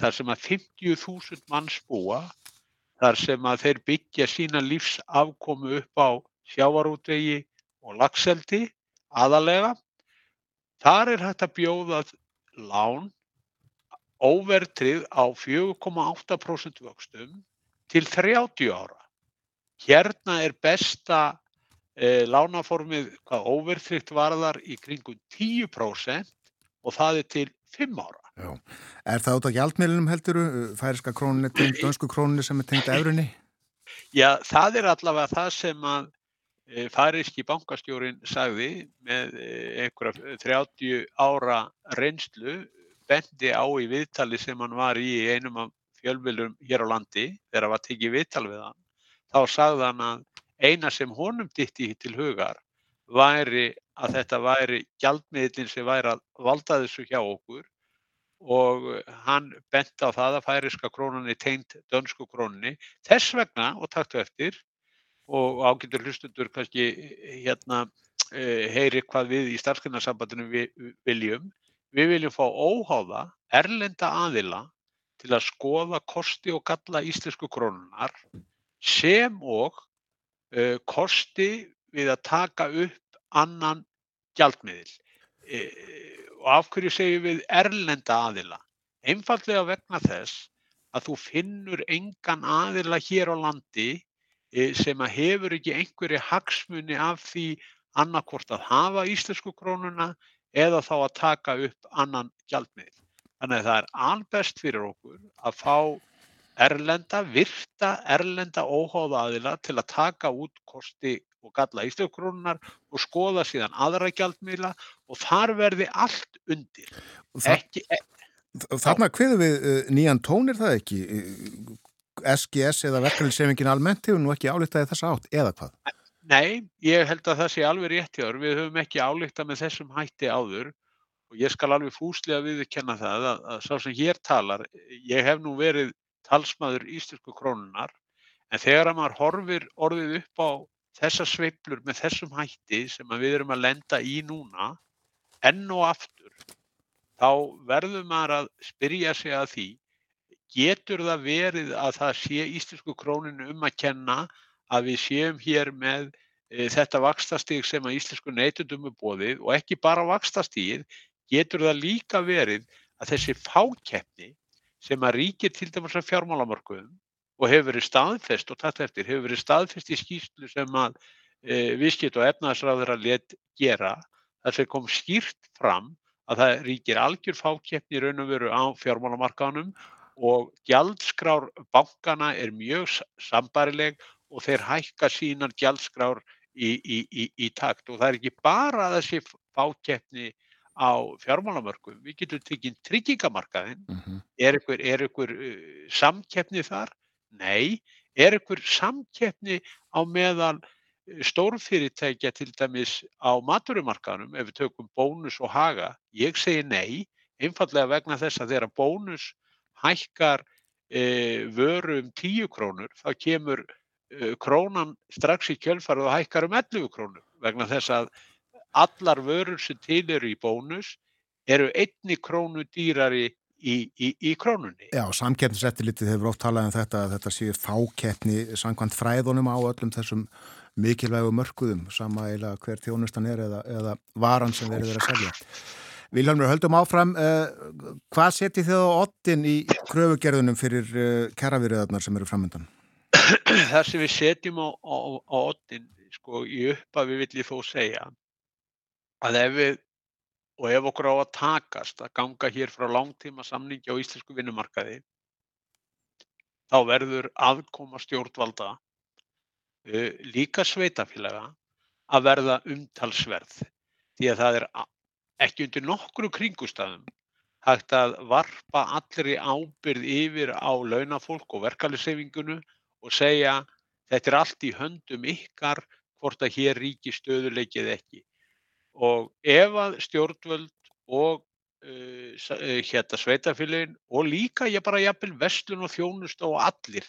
þar sem að 50.000 manns búa, þar sem að þeir byggja sína lífsafkomu upp á sjávarútvegi og lagseldi aðalega. Þar er hægt að bjóða lán óvertrið á 4,8% vöxtum til 30 ára. Hérna er besta eh, lánaformið hvað óvertryggt varðar í kringum 10% og það er til 5 ára. Já. Er það út á gjaldmiðlunum helduru, færiska króninni, tengt dönsku króninni sem er tengt efrunni? Já, það er allavega það sem að e, færiski bankastjórin sagði með e, einhverja 30 ára reynslu bendi á í viðtali sem hann var í einum af fjölmjölum hér á landi þegar hann var tekið viðtal við hann. Þá sagði hann að eina sem honum ditti til hugar væri að þetta væri gjaldmiðlinn sem væri að valda þessu hjá okkur og hann bent á það að færiska krónan er tengt dönsku krónunni. Þess vegna, og taktu eftir, og ágættur hlustundur kannski hérna eh, heyri hvað við í starfsgrunarsambandinu við viljum. Við viljum fá óháða, erlenda aðila til að skoða kosti og galla íslensku krónunar sem og uh, kosti við að taka upp annan gjaldmiðil. E, og af hverju segjum við erlenda aðila? Einfallega vegna þess að þú finnur engan aðila hér á landi e, sem að hefur ekki einhverju hagsmuni af því annarkvort að hafa íslensku krónuna eða þá að taka upp annan gjaldmiðil. Þannig að það er albest fyrir okkur að fá erlenda, virta erlenda óháða aðila til að taka út kosti og galla íslenskurónunar og skoða síðan aðra gjaldmiðla og þar verði allt undir. Ekki, e, þarna hviðu við uh, nýjan tón er það ekki? SGS eða verkefnisefingin almennt hefur nú ekki álítaði þessa átt, eða hvað? nei, ég held að það sé alveg rétt hjá þér. Við höfum ekki álíktað með þessum hætti áður og ég skal alveg fúslega viðurkenna það að, að sá sem hér talar, ég hef nú verið talsmaður íslensku krónunar en þegar að maður horfir orðið upp á þessa sveiflur með þessum hætti sem við erum að lenda í núna enn og aftur þá verður maður að spyrja sig að því getur það verið að það sé íslensku króninu um að kenna að við séum hér með e, þetta vakstastíg sem að íslensku neytundum er bóðið og ekki bara vakstastígið getur það líka verið að þessi fákeppni sem að ríkir til dæmis að fjármálamörkuðum og hefur verið staðfest og tatt eftir, hefur verið staðfest í skýslu sem að e, viðskipt og efnaðsráður að let gera, þar sem kom skýrt fram að það ríkir algjör fákeppni í raun og veru á fjármálamarkaðunum og gjaldskrár bankana er mjög sambarileg og þeir hækka sínar gjaldskrár í, í, í, í takt og það er ekki bara þessi fákeppni á fjármálamörkum, við getum tekinn tryggingamarkaðinn, Mm -hmm. er ykkur, er ykkur uh, samkeppni þar? Nei, er ykkur samkeppni á meðal uh, stórfyrirtækja til dæmis á maturumarkaðnum ef við tökum bónus og haga? Ég segi nei, einfallega vegna þess að þegar bónus hækkar e, vöru um 10 krónur þá kemur uh, krónan strax í kjölfarið og hækkar um 11 krónur vegna þess að allar vörur sem til eru í bónus eru einni krónu dýrari í, í, í krónunni. Já, samkeppniseftilitið hefur oft talað um þetta að þetta séu fákeppni samkvæmt fræðunum á öllum þessum mikilvægu mörkuðum sama eila hver þjónustan er eða, eða varan sem verður að selja. Vilhelmur, höldum áfram, uh, hvað setið þið á ottin í kröfugerðunum fyrir uh, kæravirðarnar sem eru framöndan? Það sem við setjum á, á, á ottin, sko, í upphafi vill ég þó segja að ef við, og ef okkur á að takast að ganga hér frá langtíma samningi á íslensku vinnumarkaði, þá verður aðkoma stjórnvalda, líka sveitafélaga, að verða umtalsverð. Því að það er ekki undir nokkru kringustafum hægt að varpa allri ábyrð yfir á launafólk og verkefliðsefingunu og segja þetta er allt í höndum ykkar hvort að hér ríki stöðuleikið ekki. Og ef að stjórnvöld og uh, hérna sveitafélagin og líka ég bara jafnvel vestlun og þjónust og allir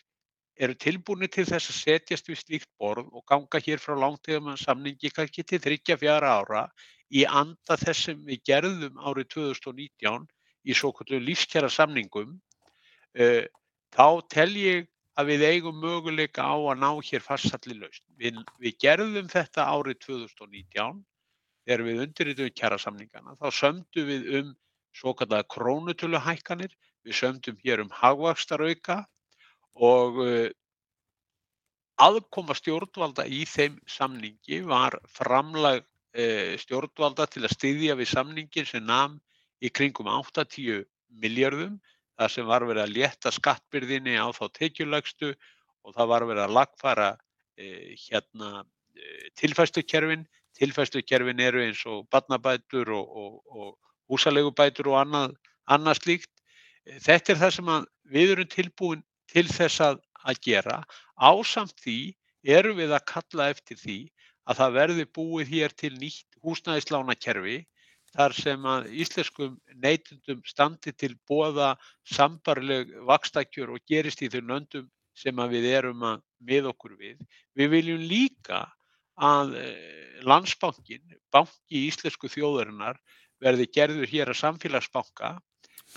eru tilbúinir til þess að setjast við slíkt borð og ganga hér frá langtíðum samningi kannski til þryggja fjara ára í anda þess sem við gerðum árið 2019 í svo kvöldu lífskjara samningum uh, þá tel ég að við eigum möguleika á að ná hér fastsalli laust. Við, við gerðum þetta árið 2019 þegar við undirritum kjara samningana þá sömdu við um svo kallega krónutöluhækkanir, við sömdum hér um hagvakstarauka og uh, aðkoma stjórnvalda í þeim samningi var framlag Eh, stjórnvalda til að styðja við samningin sem nam í kringum 80 miljardum þar sem var verið að létta skattbyrðinni á þá tekjulegstu og það var verið að lagfara eh, hérna eh, tilfæstukerfin. Eru eins og barnabætur og, og, og húsalegubætur og annað, annað slíkt. Þetta er það sem við erum tilbúin til þess að, að gera. Ásamt því erum við að kalla eftir því að það verði búið hér til nýtt húsnæðislánakerfi þar sem að íslenskum neytundum standi til bóða sambarleg vakstakjör og gerist í þau löndum sem við erum að með okkur við. Við viljum líka að eh, landsbankin, banki í íslensku þjóðarinnar, verði gerður hér að samfélagsbanka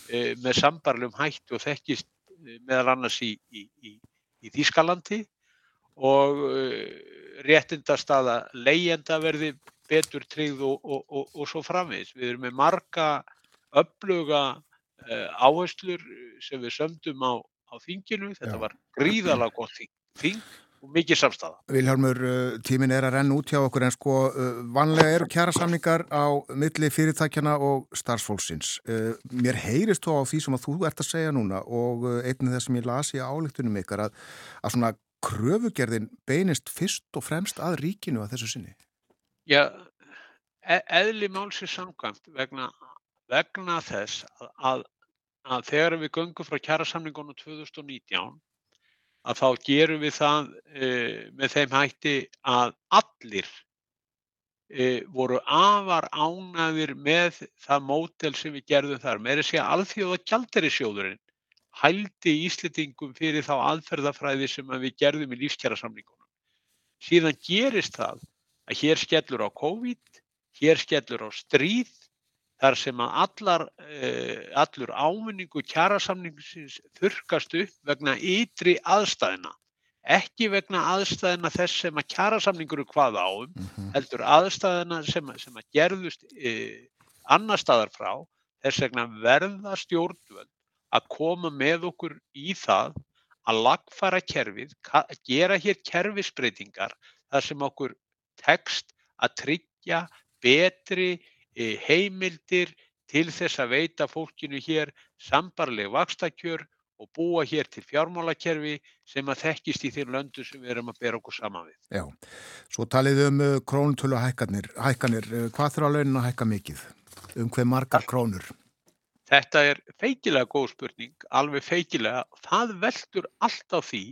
e, með sambarlegum hættu og þekkist eh, meðal annars í, í, í, í Þýskalandi og uh, réttindastaða leyenda verði betur tryggð og, og, og, og svo framvegis. Við erum með marga öfluga uh, áherslur sem við sömdum á, á þinginu. Þetta var gríðalega gott þing, þing og mikið samstafa. Vilhelmur, uh, tímin er að renna út hjá okkur en sko vanlega eru kjæra samningar á milli fyrirtækjana og starfsfólksins. Mér heyrist þó á því sem að þú ert að segja núna og einnið þess sem ég lasi á álíktunum ykkar að, að svona kröfugerðin beinist fyrst og fremst að ríkinu að þessu sinni? Já, e eðli málsins samkvæmt vegna, vegna þess að, að, að þegar við göngum frá kjærasamningunum 2019 að þá gerum við það e, með þeim hætti að allir e, voru afar ánaðir með það mótel sem við gerðum þar. Með þess að alþjóða kjalderi sjóðurinn hældi Íslitingum fyrir þá aðferðafræði sem við gerðum í lífskjærasamlingunum. Síðan gerist það að hér skellur á COVID, hér skellur á stríð, þar sem að allar, eh, allur áminningu kjærasamlingsins þurkast upp vegna ytri aðstæðina. Ekki vegna aðstæðina þess sem að kjærasamlingur er hvað áum, mm -hmm. heldur aðstæðina sem, sem að gerðust eh, annar staðar frá, þess vegna verða stjórnvöld að koma með okkur í það að lagfara kerfið, gera hér kerfisbreytingar þar sem okkur tekst að tryggja betri heimildir til þess að veita fólkinu hér sambarleg vakstakjör og búa hér til fjármálakerfi sem að þekkist í þeim löndu sem við erum að bera okkur saman við. Já, svo talið um eh, krónutölu hækkanir. hækkanir. Eh, hvað þurfa launin að hækka mikið? Um hver margar krónur? Þetta er feikilega góð spurning, alveg feikilega. Það veldur allt á því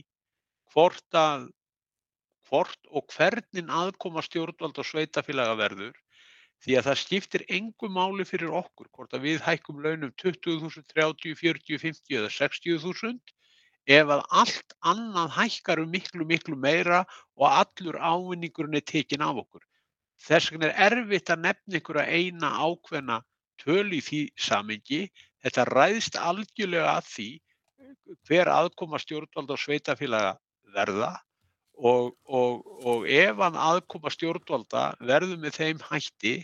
hvort, að, hvort og hvernig aðkoma stjórnvald og sveitafélaga verður því að það skiptir engu máli fyrir okkur hvort að við hækkum launum 20.000, 30, 40, 50 eða 60.000 ef að allt annað hækkar um miklu, miklu meira og allur ávinningurinn er tekin af okkur. Þess vegna er erfitt að nefna ykkur að eina ákveðna töl í því samengi. Þetta ræðst algjörlega að því hver aðkoma stjórnvald og sveitafélaga verða og, og, og ef að aðkoma stjórnvalda verður með þeim hætti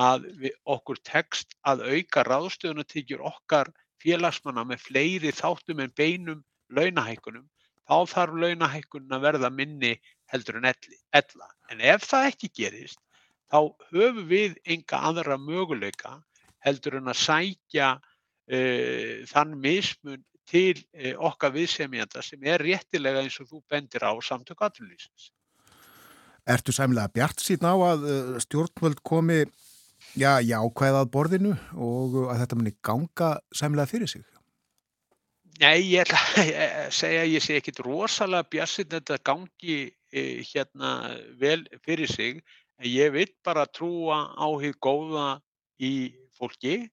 að við, okkur tekst að auka ráðstöðunatíkjur okkar félagsmanna með fleiri þáttum en beinum launahækkunum, þá þarf launahækkunum að verða minni heldur en ella. En ef það ekki gerist, þá höfum við enga aðra möguleika heldur en að sækja uh, þann mismun til uh, okkar viðsemjanda sem er réttilega eins og þú bendir á samtök aðlýsins. Ertu sæmlega bjart síðan á að uh, stjórnvöld komi já, jákvæðað borðinu og að þetta muni ganga sæmlega fyrir sig? Nei, ég ætla að segja ég sé ekkit rosalega bjassinn þetta gangi hérna vel fyrir sig en ég vil bara trúa á því góða í fólki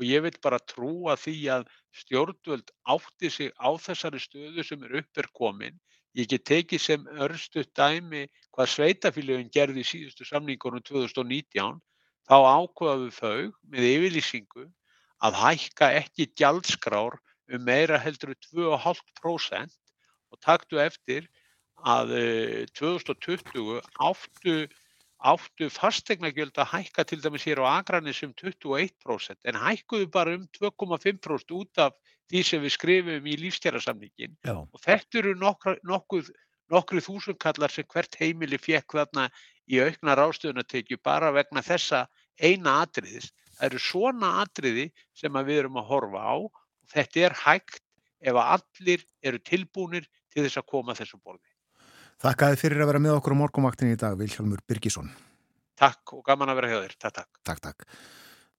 og ég vil bara trúa því að stjórnvöld átti sig á þessari stöðu sem er uppver komin. Ég get tekið sem örstu dæmi hvað sveitafélagin gerði í síðustu samningunum 2019. Þá ákvaðu þau með yfirlýsingu að hækka ekki gjaldskrár um meira heldur 2,5% og taktu eftir að 2020 áttu áttu fastegnagjöld að hækka til dæmis hér á Akranis um 21% en hækkuðu bara um 2,5% út af því sem við skrifum í lífstjærasamningin og þetta eru nokkru þúsundkallar sem hvert heimili fekk þarna í aukna rástöðunatekju bara vegna þessa eina atriðis. Það eru svona atriði sem við erum að horfa á og þetta er hægt ef allir eru tilbúinir til þess að koma þessu borði. Þakkaði fyrir að vera með okkur á morgumvaktinni í dag, Vilhjálmur Birgisson. Takk og gaman að vera hjá þér. Takk, takk. Takk, takk.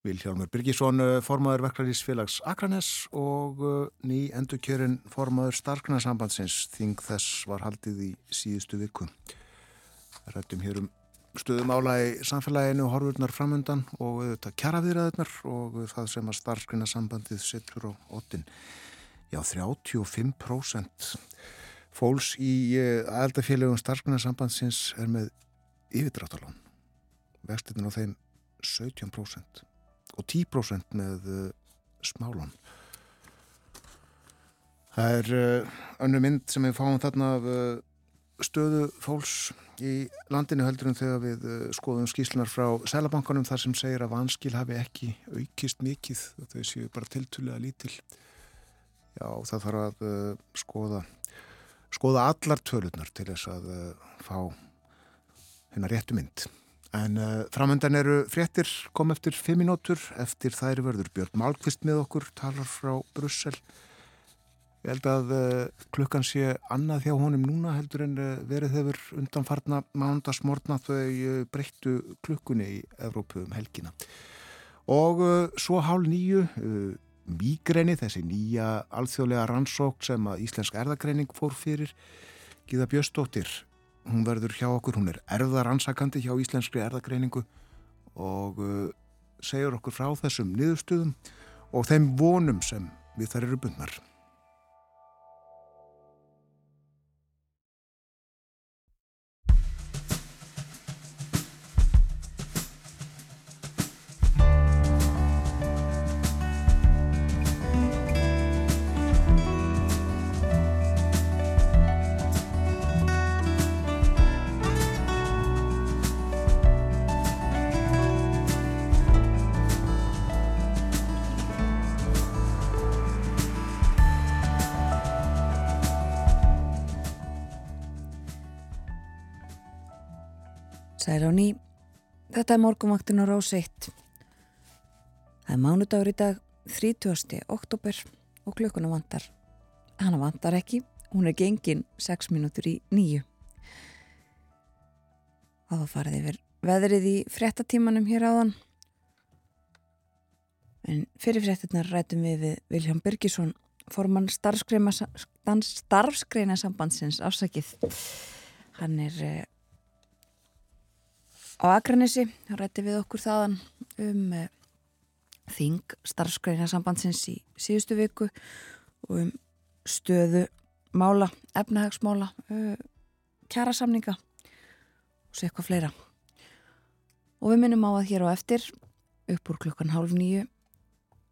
Vilhjálmur Birgisson, formadur Verklarísfélags Akranes og ný endurkjörin formadur Starknarsambandsins. Þing þess var haldið í síðustu viku. Rættum hér um stöðumála í samfélaginu og horfurnar framundan og þetta kjaraviðræðunar og það sem að Starknarsambandið setur á ottin. Já, 35% fólks í aðaldafélagum starfsgrunarsambandsins er með yfirdráttalán vextinn á þeim 17% og 10% með uh, smálán. Það er uh, önnu mynd sem við fáum þarna af stöðu fólks í landinu heldur en þegar við skoðum skíslunar frá Sælabankanum þar sem segir að vanskil hafi ekki aukist mikið þau séu bara tiltulega lítil. Já það þarf að skoða skoða allar tölurnar til þess að uh, fá hennar réttu mynd. En uh, framöndan eru fréttir kom eftir fimm minútur eftir þær verður Björn Málkvist með okkur, talar frá Brussel. Ég held að uh, klukkan sé annað hjá honum núna heldur en verið hefur undanfarna mándagsmórna þau breyttu klukkunni í Evrópu um helgina. Og svo hálf nýju Mígreni, þessi nýja alþjóðlega rannsók sem að Íslensk erðagreining fór fyrir. Gíða Bjöstóttir hún verður hjá okkur, hún er erðaransakandi hjá Íslenskri erðagreiningu og uh, segur okkur frá þessum niðurstuðum og þeim vonum sem við þar eru bundnar þetta er morgumvaktin á 1. Það er mánudagur í dag, 30. oktober og klukkuna vantar. Hanna vantar ekki, hún er gengin 6 minútur í nýju. Það var farið yfir veðrið í frettatímanum hér áðan. En fyrir frettinnar rætum við við Vilján Birgisson, formann starfskreina sambandsins afsakið. Hann er á Akranesi, hann rætti við okkur þaðan um uh, þing starfskreina sambandsins í síðustu viku og um stöðu mála, efnahagsmála, uh, kjærasamninga og svo eitthvað fleira. Og við minnum á að hér á eftir, upp úr klukkan hálf nýju,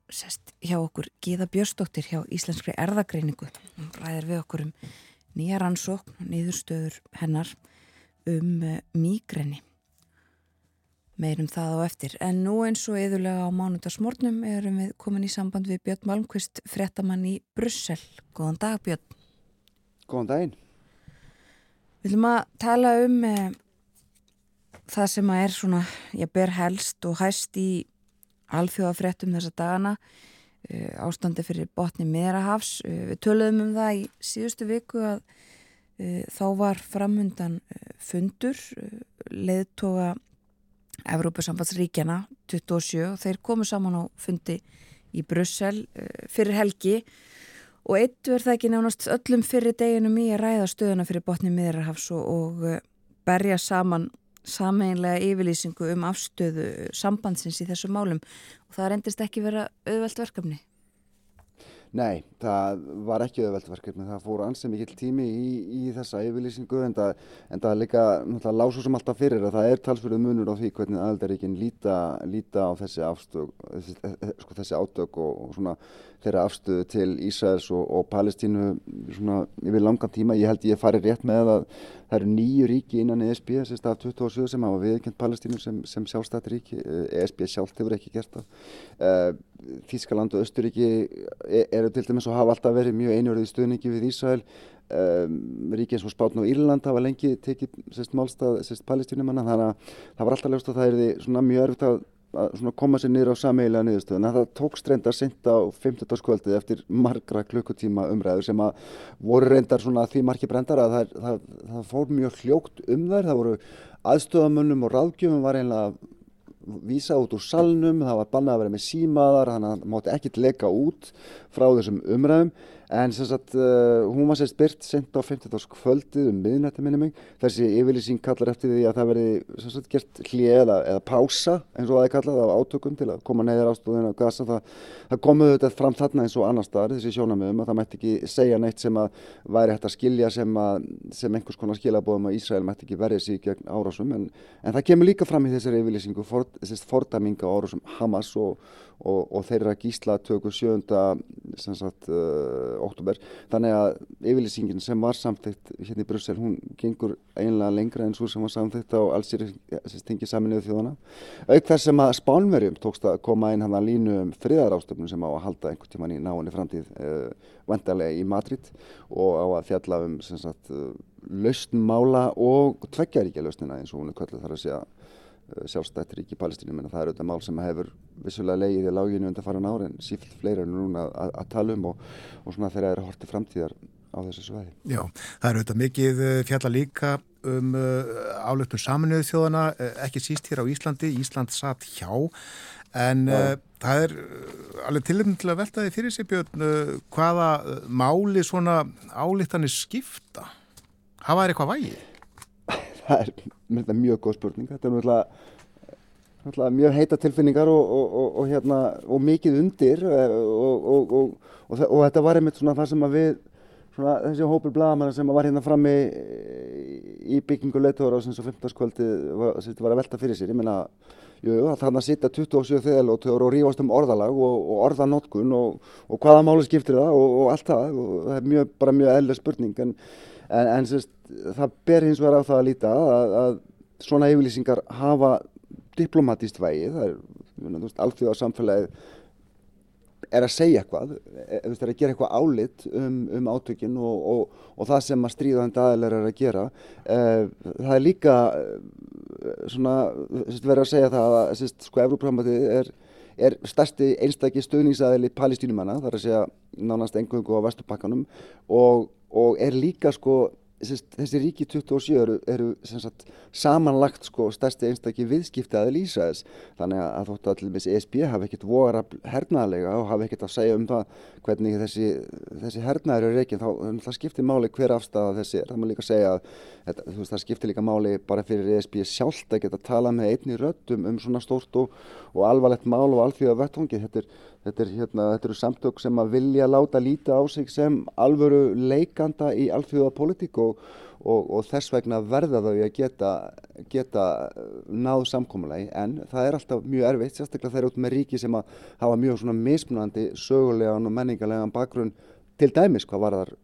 sest hjá okkur Gíða Björstóttir hjá Íslenskri erðagreiningu. Hún ræðir við okkur um nýja rannsókn, niðurstöður hennar um uh, mýgrenni meirum það á eftir. En nú eins og eðulega á mánudagsmórnum erum við komin í samband við Björn Malmqvist, frettamann í Brussel. Góðan dag Björn. Góðan daginn. Við viljum að tala um eh, það sem að er svona, ég ber helst og hæst í alþjóðafrettum þessa dagana, eh, ástandi fyrir botni meðrahafs. Eh, við töluðum um það í síðustu viku að eh, þá var framundan eh, fundur, eh, leðtoga Evrópusambandsríkjana 27 og þeir komu saman á fundi í Brussel uh, fyrir helgi og eitt verð það ekki nánast öllum fyrir deginum í að ræða stöðuna fyrir botni miðrarhafs og, uh, berja saman sameinlega yfirlýsingu um afstöðu sambandsins í þessu málum og það reyndist ekki vera auðvelt verkefni. Nei, það var ekki auðveldverkefni, það fór ansið mikill tími í, í þessa yfirlýsingu en það, en það líka lásu sem alltaf fyrir að það er talsfyrðu munur á því hvernig aðaldaríkinn líta, líta á þessi, afstök, þessi, sko, þessi átök og, og svona þeirra afstöðu til Ísraels og, og Palestínu svona yfir langan tíma. Ég held ég fari rétt með að það eru nýju ríki innan ESB, að 27 sem hafa viðkjönd Palestínu sem, sem sjálfstætt ríki, ESB sjálft hefur ekki gert það. Eh, Þískaland og Östuríki eru til dæmis og hafa alltaf verið mjög einjörðið stuðningi við Ísrael. Um, ríki eins og Spátn og Írland hafa lengi tekið sérst málstað, sérst palestínumanna þannig að það var alltaf ljóst að það er svona mjög erfitt að, að koma sér niður á sameigilega niðurstöðun en það tókst reyndar sent á 15. kvöldið eftir margra klukkutíma umræður sem að voru reyndar því margi brendar að það, það, það fór mjög hljókt um þær, það voru aðstöðamönnum og ráðgjöfum var einlega vísa út úr salnum, það var bannað að vera með símaðar, þannig að það mátti ekkert leka út frá þessum umræðum en sem sagt uh, hún var sérst byrt sent á 15. kvöldið um miðnætti minni mig, þessi yfirlýsing kallar eftir því að það veri sem sagt gert hlið eða, eða pása eins og er kallað af átökum til að koma neyðar ástóðinu á gasa, það, það komuðu þetta fram þarna eins og annar staðar, þessi sjónamöðum að það mætti ekki segja neitt sem að væri hægt að skilja sem, að, sem einhvers konar skilabóðum að Ísrael mætti ekki verið sig gegn árásum en, en það kemur líka fram í þessari yfirlýsingu for, fordæminga árásum Hamas og og, og þeirra gíslatöku 7. Sagt, uh, oktober þannig að yfirlýsingin sem var samþygt hérna í Brussel hún gengur einlega lengra en svo sem var samþygt á allsýri tingi saminuðu þjóðana auk þess sem að Spánverjum tókst að koma inn hann að línu um friðarástöfnum sem á að halda einhvern tíman í náinni framtíð uh, vendarlega í Madrid og á að fjalla um uh, lausnmála og tveggjaríkja lausnina eins og hún er kvöldu þar að segja sjálfstætt ríki í Palestínu menn það er auðvitað mál sem hefur vissulega leiðið í láginu undan farin ári en sífilt fleira er núna að, að tala um og, og svona þeirra er hortið framtíðar á þessu sveiði. Já, það er auðvitað mikið fjalla líka um uh, álöfnum saminuðu þjóðana, ekki síst hér á Íslandi, Ísland satt hjá en uh, það er alveg tilum til að velta því fyrir sig Björn uh, hvaða máli svona álíktanir skipta? Hafa er eitthvað vægið? Það er mjög góð spurning. Þetta er náttúrulega mjög heita tilfinningar og, og, og, hérna, og mikið undir eh, og þetta var einmitt svona það sem að við svona, þessi hópur blagamann sem var hérna frammi í byggingu leittóður á sem svo 15. kvöldi var, var að velta fyrir sér. Ég meina Jú, þannig að sitja 27 þegarlótur og rífast um orðalag og, og orðanotkun og, og hvaða máli skiptir það og, og allt það. Og það er mjög, bara mjög eðlega spurning. En, en, en sérst, það ber hins vegar á það að líta að, að svona yfirlýsingar hafa diplomatíst vægi, það er alþjóða samfélagið er að segja eitthvað, er, er að gera eitthvað álit um, um átökinn og, og, og það sem að stríðandi aðeinar er að gera. Eh, það er líka svona, verið að segja það að sko, Evróprammatið er, er stærsti einstakki stöðningsaðili palestínumanna, það er að segja nánast engungu á vestupakkanum og, og er líka sko þessi ríki 27 eru, eru sagt, samanlagt sko, stærsti einstakki viðskipti að lýsa þess þannig að þóttu að allir ESB hafi ekkert voru hernaðlega og hafi ekkert að segja um það hvernig þessi, þessi hernaður eru reygin þá það skiptir máli hver afstæða þessi er. Það má líka segja að þetta, veist, það skiptir líka máli bara fyrir ESB sjálft að geta tala með einni röttum um svona stórt og, og alvarlegt mál og alþjóða vettvangi þetta er Þetta, er, hérna, þetta eru samtök sem að vilja láta líta á sig sem alvöru leikanda í alþjóða politík og, og, og þess vegna verða þau að geta, geta náð samkómulegi en það er alltaf mjög erfitt, sérstaklega þeir eru út með ríki sem að hafa mjög svona mismunandi sögulegan og menningarlegan bakgrunn til dæmis hvað var þar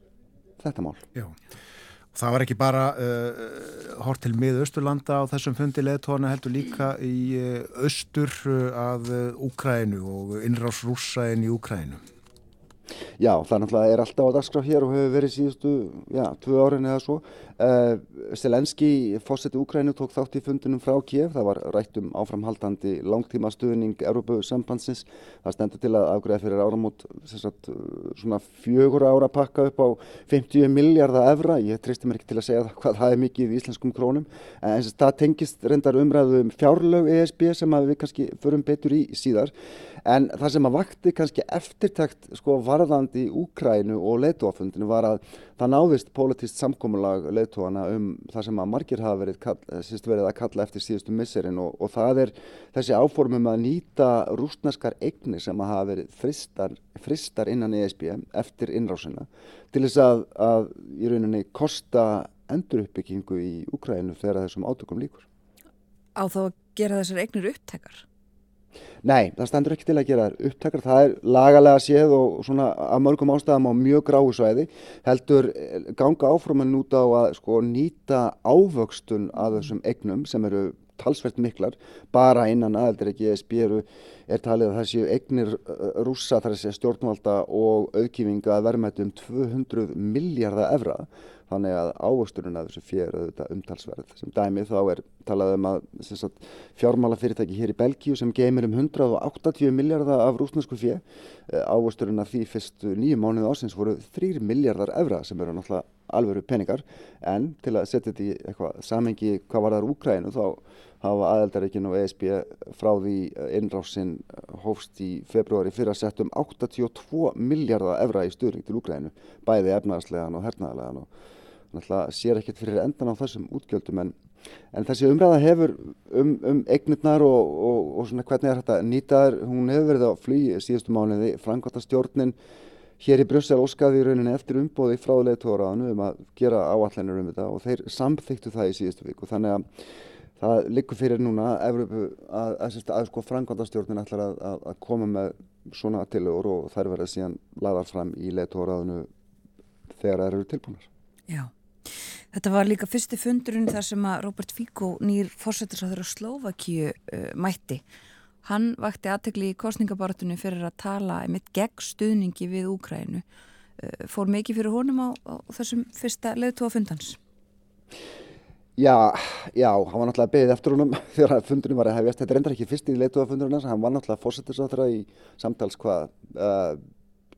þetta mál. Já. Það var ekki bara uh, hort til miðausturlanda á þessum fundi leðtóna heldur líka í uh, austur uh, að Úkrænu og innrás rúsa inn í Úkrænu. Já, það náttúrulega er alltaf á dagskraf hér og hefur verið síðustu, já, tvö árin eða svo. Uh, Selenski, fósetti Úkrænu, tók þátt í fundunum frá Kiev. Það var rætt um áframhaldandi langtíma stuðning Európa sambandsins. Það stendur til að afgræða fyrir áramót sagt, svona fjögur ára pakka upp á 50 miljardar evra. Ég tristi mér ekki til að segja það, hvað það er mikið í íslenskum krónum. En þess að það tengist reyndar umræðu um fjárlög ESB sem við kannski förum betur í síðar. En það sem að vakti kannski eftirtækt sko varðandi í Úkrænu og leituafundinu var að það náðist politist samkómulag leituana um það sem að margir hafa verið, kall, eh, verið að kalla eftir síðustu misserinn og, og það er þessi áformum að nýta rúsneskar eignir sem að hafa verið fristar, fristar innan ESB eftir innrásina til þess að, að í rauninni kosta enduruppbyggingu í Úkrænu þegar þessum átökum líkur. Á þá að gera þessar eignir upptekar? Nei, það stendur ekki til að gera upptakar, það er lagalega séð og svona að mörgum ástæðum á mjög gráu svæði. Heldur eh, ganga áframan út á að sko nýta ávöxtun að þessum egnum sem eru talsvert miklar, bara innan aðeldir ekki ESB eru, er talið að það séu egnir eh, rúsa þar að segja stjórnvalda og auðkífinga að verðmættu um 200 miljardar evra þannig að ávöxturinn af þessu fér auðvitað umtalsverð. Sem dæmið þá er talað um að sagt, fjármálafyrirtæki hér í Belgíu sem geymir um 180 miljardar af rúsnesku fjö. Eh, ávöxturinn af því fyrstu nýju mánuðu ásins voru 3 miljardar evra sem eru náttúrulega alveru peningar en til að setja þetta í eitthvað samengi hvað var þar Úkrænu þá hafa aðeldaríkinn og ESB frá því innrásinn hófst í februari fyrir að setja um 82 miljardar evra í stuðning til Úkrænu bæði efnaðarslegan og hernaðarlegan og náttúrulega sér ekkert fyrir endan á þessum útgjöldum en, en þessi umræða hefur um, um eignirnar og, og, og svona hvernig er þetta nýtaður, hún hefur verið á flugi síðustu mánuði, frangvata stjórnin hér í Brussel óskaði í rauninni eftir umbóði frá leðtóraðanu um að gera áallanir um þetta og þeir samþyktu það í síðustu viku þannig að það liggur fyrir núna Evrópu að, að, að, að sko frangvata stjórnin ætlar að koma með svona tilögur og þær verða síðan laðar fram í leðtóraðanu þegar það eru tilbúinar. Já. Þetta var líka fyrsti fundurinn þar sem að Robert Fico nýr fórsettisáður á Slovakíu uh, mætti. Hann vakti aðtegli í kostningabaratunni fyrir að tala mitt gegn stuðningi við Úkrænu. Uh, fór mikið fyrir honum á, á þessum fyrsta leðtóa fundans? Já, já, hann var náttúrulega beðið eftir honum þegar fundurinn var að hefjast. Þetta er endur ekki fyrst í leðtóa fundurinn hans, hann var náttúrulega fórsettisáður í samtals hvað, uh,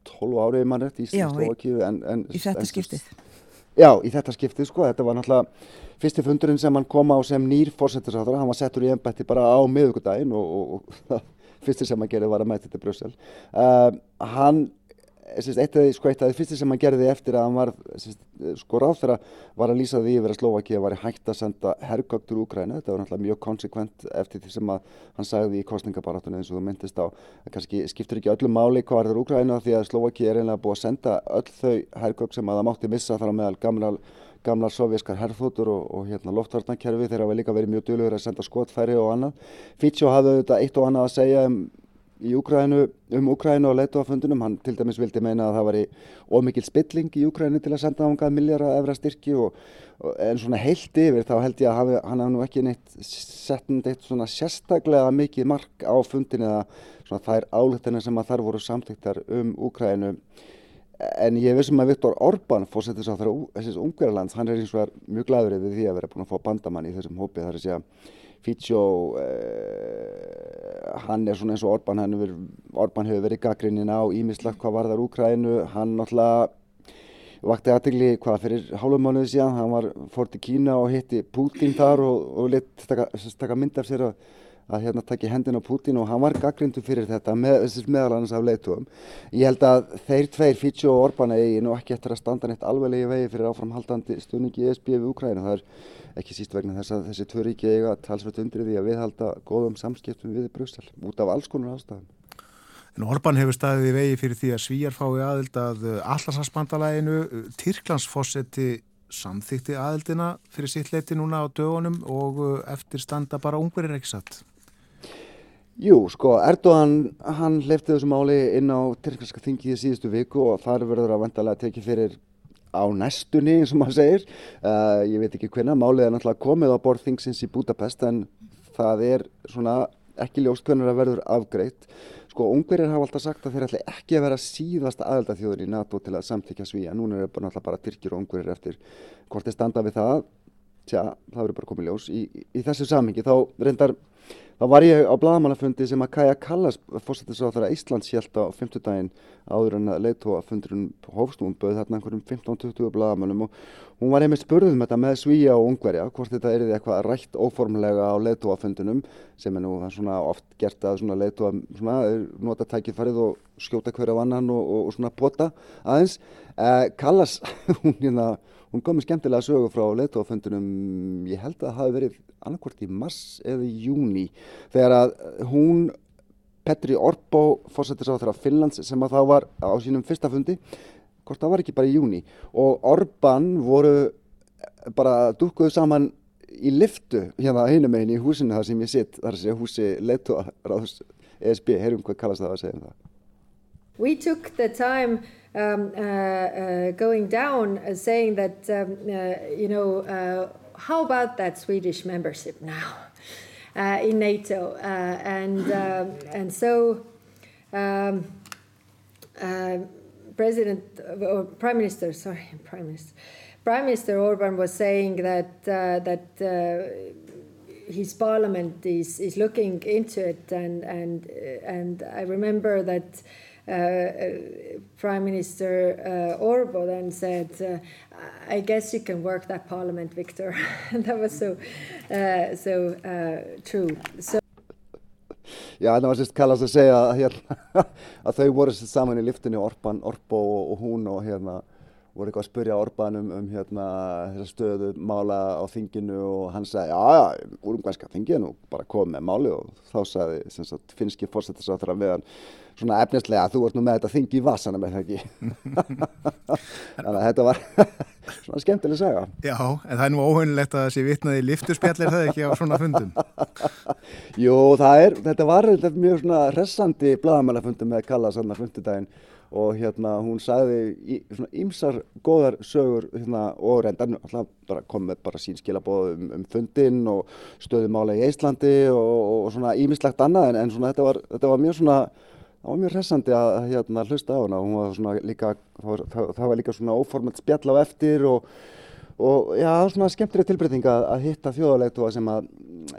12 árið mannrætt í Slovakíu. En, en, í þetta skiptið. Já, í þetta skiptið sko, þetta var náttúrulega fyrsti fundurinn sem hann kom á sem nýr fórsettisáður, hann var settur í ennbætti bara á miðugudaginn og, og, og fyrsti sem hann gerði var að mæta til Brussel. Uh, hann eitt af því sko eitt af því fyrsti sem hann gerði eftir að hann var sko ráð þegar var að lýsa því yfir að Slovakíu var hægt að senda herrgögg til Úgræna þetta var náttúrulega mjög konsekvent eftir því sem að hann sagði í kostningabaratunni eins og þú myndist á kannski skiptur ekki öllu máli hvað er það Úgræna því að Slovakíu er einlega búið að senda öll þau herrgögg sem að það mátti missa þar á meðal gamla gamlar sovjískar herrþótur og, og hérna, loftvarnarkerfi þeir hafa líka verið mjög dölur að senda skotfæri og annað. Fítsjó hafði auðvitað eitt og annað að segja um í Úkrænu, um Úkrænu og leitu á fundunum. Hann til dæmis vildi meina að það var ómikil spilling í Úkrænu til að senda ángað miljara efra styrki og, og en svona heilt yfir þá held ég að hafi, hann hafði nú ekki neitt sett neitt svona sérstaklega mikið mark á fundin eða svona þær álutinni sem að þar voru samtæktar um Úkrænu. En ég vissum að Viktor Orbán fórsettis á þessar Ungverðarlands, hann er eins og er mjög glæður yfir því að vera búin að fá bandamann í þessum hópi þar að segja Fítsjó, eh, hann er svona eins og Orbán, hefur, Orbán hefur verið gaggrinnin á ímislegt hvað varðar Úkrænu, hann náttúrulega, vakti aðtegli hvað fyrir hálfumánuði síðan, hann var fór til Kína og hitti Putin þar og, og lit taka, taka mynd af sér að að hérna takki hendin á Putin og hann var gaggrindu fyrir þetta með, meðal annars af leitugum. Ég held að þeir tveir, Fitcho og Orbán, eigi nú ekki eftir að standa neitt alveglegi vegi fyrir áframhaldandi stuðningi í ESB við Ukræna. Það er ekki síst vegna þess að þessi tvö ríki eiga talsveit undrið í að viðhalda góðum samskiptum við Brussel út af alls konar ástæðum. En Orbán hefur staðið í vegi fyrir því að Svíjar fái aðild að allarsasbandalæginu, Tyrklandsfossetti samþýtti aðildina fyrir sitt leiti núna á dögunum og eftir standa bara ungverðir ekki satt. Jú, sko, Erdogan, hann hleyfti þessu máli inn á Tyrklandska þingið í síðustu viku og þar verður að vantalega tekið fyrir á næstunni, eins og maður segir. Uh, ég veit ekki hvernig, málið er náttúrulega komið á borð þingsins í Budapest en það er svona ekki ljóst hvernig það verður afgreitt. Sko, ungverðir hafa alltaf sagt að þeir ætla ekki að vera síðasta aðeldaþjóður í NATO til að samtíkja svíja. Núna er það náttúrulega bara Tyrkir og ungverðir eftir hvort þeir standa við það. Tja, það verður bara komið ljós. Í, í, í þessu samhengi þá reyndar Þá var ég á bladamannafundi sem að Kaja Kallas, fórstættisáþara Íslands, held á 50 daginn áður en að leiðtóafundurinn hófstún bauð þarna einhverjum 15-20 bladamannum og hún var einmitt spurðum þetta með Svíja og Ungverja, hvort þetta er eitthvað rætt óformlega á leiðtóafundunum sem er nú svona oft gert að svona leiðtóa nota tækifærið og skjóta hverja vannan og, og, og svona pota aðeins. Eh, Kallas, hún hérna Hún kom með skemmtilega sögu frá leittóaföndunum, ég held að það hafi verið annarkvort í mars eða í júni þegar að hún, Petri Orbo, fórsættis á þeirra Finnlands sem að þá var á sínum fyrsta fundi, hvort það var ekki bara í júni og Orban voru bara dúkuðu saman í liftu hérna hinum meginn í húsinu þar sem ég sitt, þar sem húsi leittóaráðs ESB, heyrum hvað kallast það að segja um það. We took the time um, uh, uh, going down uh, saying that, um, you know, how about that Swedish membership now in NATO? and, um, and so um, President or Prime Minister, sorry, Prime Minister, Prime Minister Orban was saying that that his parliament is, is looking into it and and and I remember that uh, uh, Prime Minister uh, Orbo then said, "I guess you can work that parliament, Victor." that was so so true. So Já, það var sérst kallast að segja að, hérna, að þau voru saman í liftinu Orban, Orbo og, og hún og hérna voru eitthvað að spurja Orban um, um hérna þessa stöðu mála á þinginu og hann sagði já já, úrumgænska þinginu bara komið með máli og þá sagði sagt, finnski fórsettisáþra meðan svona efnislega að þú ert nú með þetta þingi í vasana með það ekki? Þannig að þetta var svona skemmtileg saga. Já, en það er nú óhönulegt að þessi vitnaði lifturspjallir það ekki á svona fundum? Jú, það er, þetta var mjög svona hressandi bladamælafundum með Kalla sannar fundudaginn og hérna hún sagði í, svona ymsar góðar sögur hérna, og reyndan kom með bara sín skilabóð um, um fundin og stöðumála í Íslandi og, og svona ímislegt annað en, en svona þetta var, þetta var mjög svona það var mjög hressandi að hérna, hlusta á hana var líka það, það, það var líka svona óformalt spjall á eftir og og já, svona skemmtileg tilbreyting að, að hitta þjóðarleitu sem að,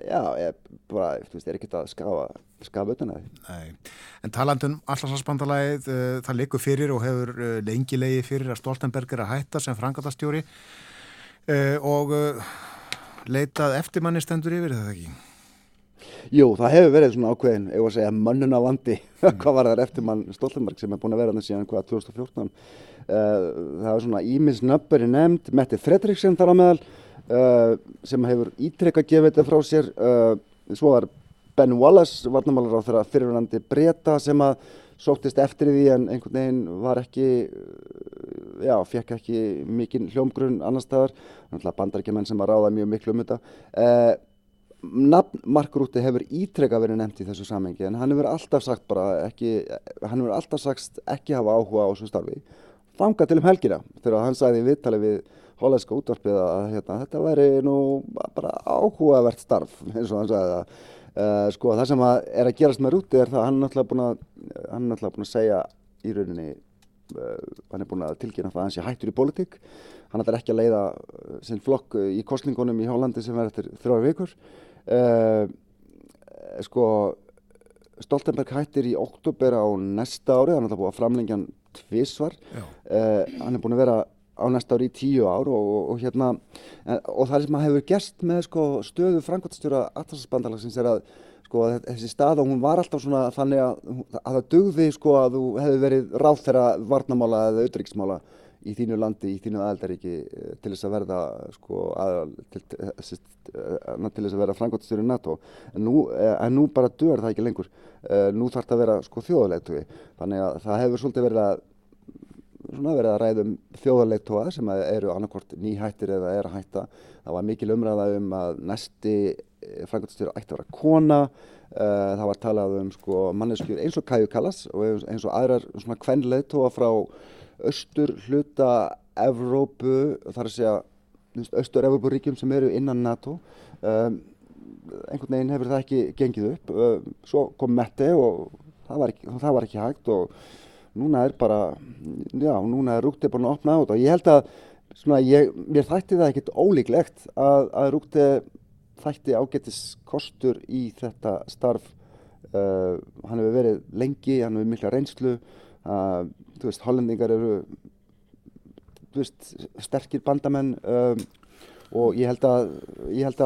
já, ég bara, þú veist, er ekkert að skafa skafa því. Nei, en talandum allarsvarsbandalæðið, uh, eh, það leikur fyrir og hefur uh, lengi leiði fyrir að Stoltenberg er að hætta sem frangatastjóri uh, og leitað eftirmannistendur yfir þetta ekki? Jú, það hefur verið svona ákveðin, ég var að segja mannuna vandi, mm. hvað var það eftirmann Stoltenberg sem er búin að vera þannig síðan hvað 2014 það var svona Ímis Nöpperi nefnd, Metti Fredriksson þar á meðal sem hefur ítrekka gefið þetta frá sér. Svo var Ben Wallace varnamálar á þeirra fyrirvænandi breyta sem að sóttist eftir því en einhvern veginn var ekki já, fekk ekki mikinn hljómgrunn annar staðar, náttúrulega bandarækjumenn sem að ráða mjög miklu um þetta. Eh, nafn Mark Rutte hefur ítrekka verið nefnt í þessu samengi en hann hefur alltaf sagt bara ekki hann hefur alltaf sagt ekki hafa áhuga á þessu starfi. Þanga til um helgina þegar hann sagði í viðtali við hólæska útvarpið að hérna, þetta væri nú bara áhugavert starf eins og hann sagði það. Uh, sko það sem að er að gerast með Rúti er það hann er náttúrulega búin að hann er náttúrulega búin að segja í rauninni uh, hann er búin að tilkynna það að hann sé hættur í politík hann ætlar ekki að leiða uh, sinn flokk í kostningunum í Hólandi sem verður eftir þrjára vikur sko Stoltenberg hættir í oktober á næsta ári, hann er búin að framlengja hann tvissvar hann er búin að vera á næsta ári í tíu ár og, og, og hérna og það sem hefur gerst með sko, stöðu frangværtstjóra Atlasbandalagsins er að sko, þessi stað og hún var alltaf svona þannig að, að það dugði sko, að þú hefði verið ráð þeirra varnamála eða auðriksmála í þínu landi, í þínu aðeldaríki eh, til þess að verða sko, aðal, til, eh, eh, til þess að verða frangværtstjóri NATO en nú, en nú bara dör það ekki lengur nú þarf það að vera sko, þjóðulegtugi þannig að það hefur svolítið verið að verið að ræðum þjóðarleittóa sem eru annarkort nýhættir eða er að hætta. Það var mikil umræða um að næsti frangotastjóri ætti að vera kona. Það var talað um sko, manneskjur eins og Kæju Kallas og eins og aðrar kvennleittóa frá austur hluta Evrópu, þar að segja austur-Evrópuríkjum sem eru innan NATO. Um, einhvern veginn hefur það ekki gengið upp. Um, svo kom Mette og það var ekki, það var ekki hægt og núna er bara, já, núna er Rúkti búin að opna át og ég held að svona, ég, mér þætti það ekkert ólíklegt að, að Rúkti þætti ágættis kostur í þetta starf uh, hann hefur verið lengi, hann hefur mikla reynslu uh, þú veist, hollendingar eru þú veist, sterkir bandamenn um, og ég held að,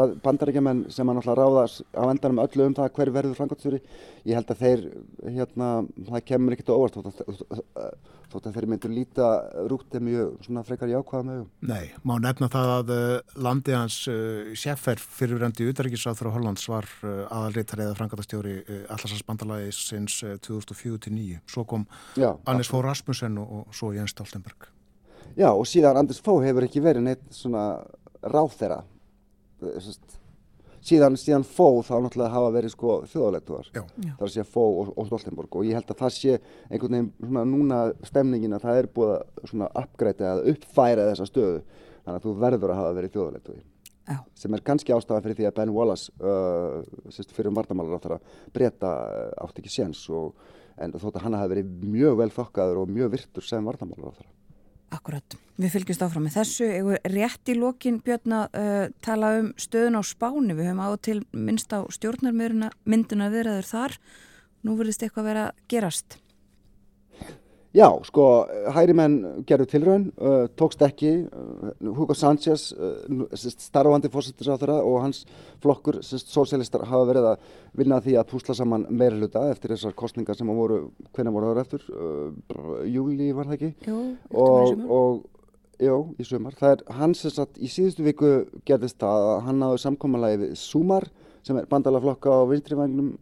að bandarækjumenn sem að náttúrulega ráðast á endanum öllu um það hver verður frangotstjóri ég held að þeir, hérna, það kemur ekkert óvart þótt að, þeir myndur líta rútið mjög svona frekar jákvæða með Nei, má nefna það að uh, landi hans uh, Sjeffer fyrirverandi útærikiðsáþur á Hollands var uh, aðalreitar eða frangotastjóri Allarslandsbandalagi sinns 2004-2009 svo kom Anders Fór Rasmussen og, og svo Jens Stoltenberg. Já og síðan Anders Fó hefur ekki verið neitt svona ráð þeirra síðan, síðan fó þá náttúrulega hafa verið sko þjóðalegtuðar þar sé fó og, og Stoltenborg og ég held að það sé einhvern veginn svona núna stemningin að það er búið að svona uppgreita eða uppfæra þessa stöðu þannig að þú verður að hafa verið þjóðalegtuði sem er kannski ástafan fyrir því að Ben Wallace uh, fyrir um vartamálar á þeirra breyta uh, átt ekki séns en þótt að hann hafi verið mjög vel þokkaður og mjög virtur sem vartamálar á þeirra Akkurat, við fylgjumst áfram með þessu. Rétt í lokin Björn að uh, tala um stöðun á spáni. Við höfum á til minnst á stjórnarmynduna viðraður þar. Nú verðist eitthvað vera gerast. Já, sko, hæri menn gerðu tilraun, uh, tókst ekki, uh, Hugo Sánchez, uh, starfandi fórsettisáþara og hans flokkur, sósélistar, hafa verið að vinna því að púsla saman meira hluta eftir þessar kostningar sem voru, hvernig voru það eftir, júli var það ekki? Jú, og, og, jú, í sumar. Það er hans þess að í síðustu viku gerðist það að hann náðu samkómalagi við Sumar, sem er bandalaflokka á vinstrivagnum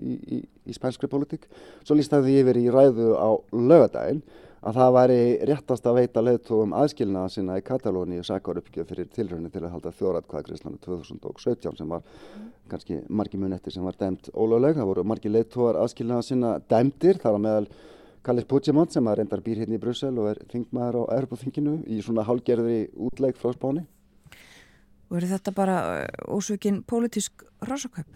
í, í í spænskri politík. Svo lístaði því yfir í ræðu á lögadaginn að það væri réttast að veita leðtogum aðskilnaða sinna í Katalóni og sækar uppgjöf fyrir tilröðinu til að halda þjóratkvæðagriðslanu 2017 sem var kannski margi mun eftir sem var dæmt ólögleg. Það voru margi leðtogar aðskilnaða sinna dæmtir þar á meðal Kallis Puigdemont sem að reyndar býr hérna í Brussel og er þingmaður á Europafinginu í svona hálgerðri útleik frá spáni. Og eru þetta bara ósveikin pólitísk rásaköp?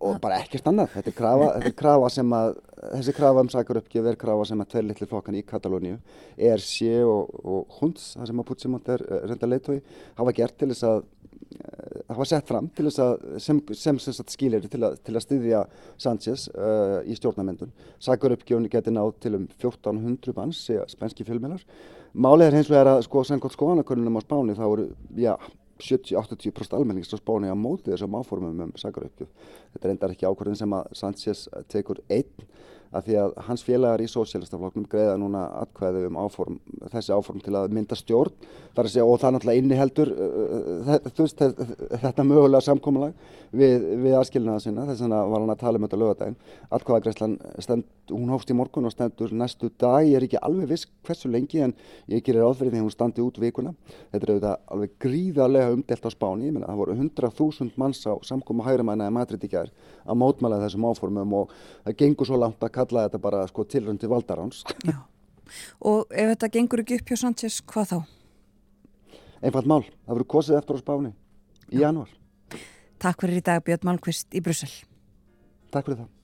og bara ekkert annað. Þetta er krafa, þetta er krafa sem að þessi krafa um sakaröpgjöf er krafa sem að tveir litli flokkan í Katalóníu ERC og, og Hunds það sem að Puigdemont er reynda leitói hafa gert til þess að hafa sett fram til þess að sem, sem, sem skilir til að, til að styðja Sánchez uh, í stjórnarmyndun. Sakaröpgjöfni geti náð til um 1400 manns spænski fjölmjölar Málið er hins vegar að sko sengkvæmt skoðanakönnunum á Spáni þá eru, já 70-80% almennings á spáni á móti þessum áformum um sakarauppgjöf. Þetta er endar ekki ákvörðin sem að Sanchez tekur einn að því að hans félagar í sósélastafloknum greiða núna atkvæði um áform, þessi áform til að mynda stjórn segja, og það náttúrulega inniheldur uh, veist, þetta mögulega samkómulag við, við aðskilnaða sinna þess vegna var hann að tala um þetta lögadaginn atkvæðagreislan, hún hófst í morgun og stendur næstu dag, ég er ekki alveg viss hversu lengi en ég gerir áþverið því hún standi út vikuna, þetta er auðvitað alveg gríðarlega umdelt á spáni, menna það voru 100.000 manns á samkóma hægramæna í Madrid í gær að mótmæla þessum áformum og það gengur svo langt að kalla þetta bara sko, tilröndi valdaráns. Já, og ef þetta gengur ekki upp hjá Sánchez, hvað þá? Einfalt mál, það voru kosið eftir á spáni í januar. Takk fyrir í dag Björn Malmqvist í Brussel. Takk fyrir það.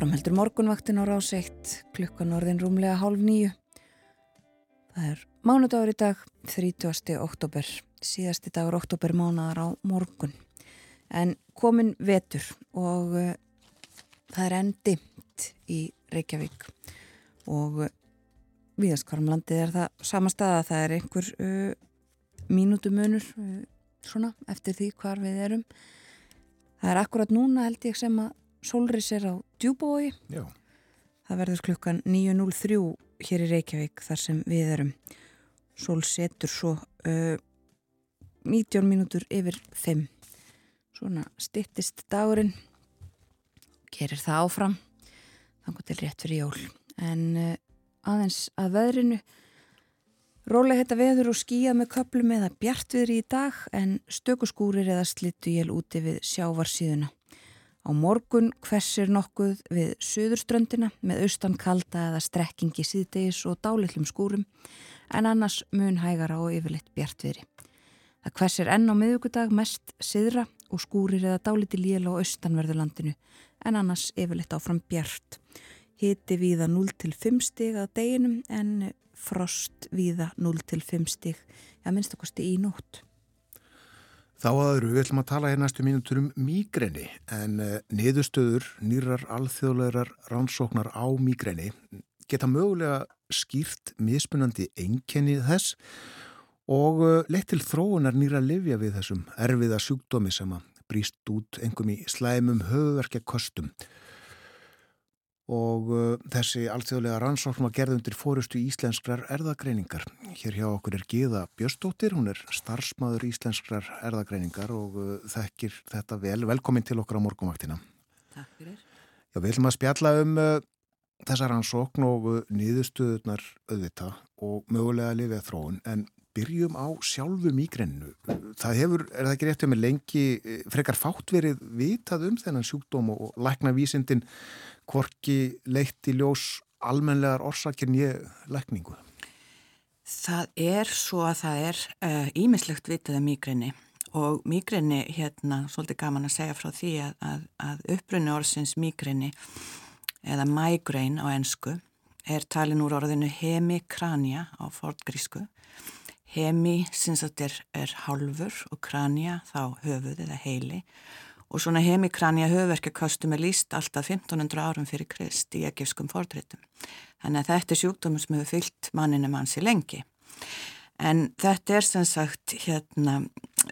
Áframheldur morgunvaktin á rás 1 klukkan orðin rúmlega hálf nýju. Það er mánudagur í dag, 30. oktober, síðasti dagur oktober mánuðar á morgun. En komin vetur og uh, það er enn dimt í Reykjavík og uh, viðaskvarum landið er það sama staða, það er einhver uh, mínútumunur svona eftir því hvar við erum. Það er akkurat núna held ég sem að Solris er á djúbói. Það verður klukkan 9.03 hér í Reykjavík þar sem við erum. Sol setur svo uh, 19 mínútur yfir 5. Svona stittist dagurinn. Gerir það áfram. Þannig til rétt fyrir jól. En uh, aðeins að veðrinu Rólega þetta veður og skýja með köplum eða bjartviðri í dag en stökuskúrir eða slittu jél úti við sjávarsíðuna. Á morgun hversir nokkuð við söðurströndina með austan kalda eða strekkingi síðdegis og dálittlum skúrum en annars mun hægara og yfirleitt bjartviðri. Það hversir enn á miðugudag mest siðra og skúrir eða dálittil jél á austanverðurlandinu en annars yfirleitt áfram bjart. Hiti viða 0-5 stig að deginum en frost viða 0-5 stig, að minnstakosti í nótt. Þá aðru við ætlum að tala hér næstu mínutur um mígreni en uh, niðurstöður nýrar alþjóðlegar rannsóknar á mígreni geta mögulega skýrt mismunandi enkenni þess og uh, leitt til þróunar nýra livja við þessum erfiða sjúkdómi sem að bríst út engum í slæmum höfuverkja kostum og uh, þessi alþjóðlega rannsókn var gerð undir fórustu íslenskrar erðagreiningar. Hér hjá okkur er Gíða Björstóttir, hún er starfsmaður íslenskrar erðagreiningar og uh, þekkir þetta vel. Velkomin til okkur á morgumvaktina. Takk fyrir. Já, við ætlum að spjalla um uh, þessa rannsókn og uh, niðurstöðunar auðvita og mögulega lifið þróun, en byrjum á sjálfu mígrennu. Það hefur, er það ekki rétt um lengi, eh, frekar fátt verið vitað um þennan sjúkdóm og lækna vísindin hvorki leitt í ljós almenlegar orsakir nýja lækningu? Það er svo að það er ímislegt uh, vitað um migrini og migrini hérna, svolítið gaman að segja frá því að, að, að upprunni orðsins migrini eða migraine á ennsku er talin úr orðinu hemikrania á fortgrísku. Hemi, sinns að þetta er, er halfur og krania þá höfuð eða heili og svona hemikranja höfverkjakostum er líst alltaf 1500 árum fyrir krist í egifskum fordréttum. Þannig að þetta er sjúkdómur sem hefur fyllt manninu mannsi lengi. En þetta er sem sagt hérna,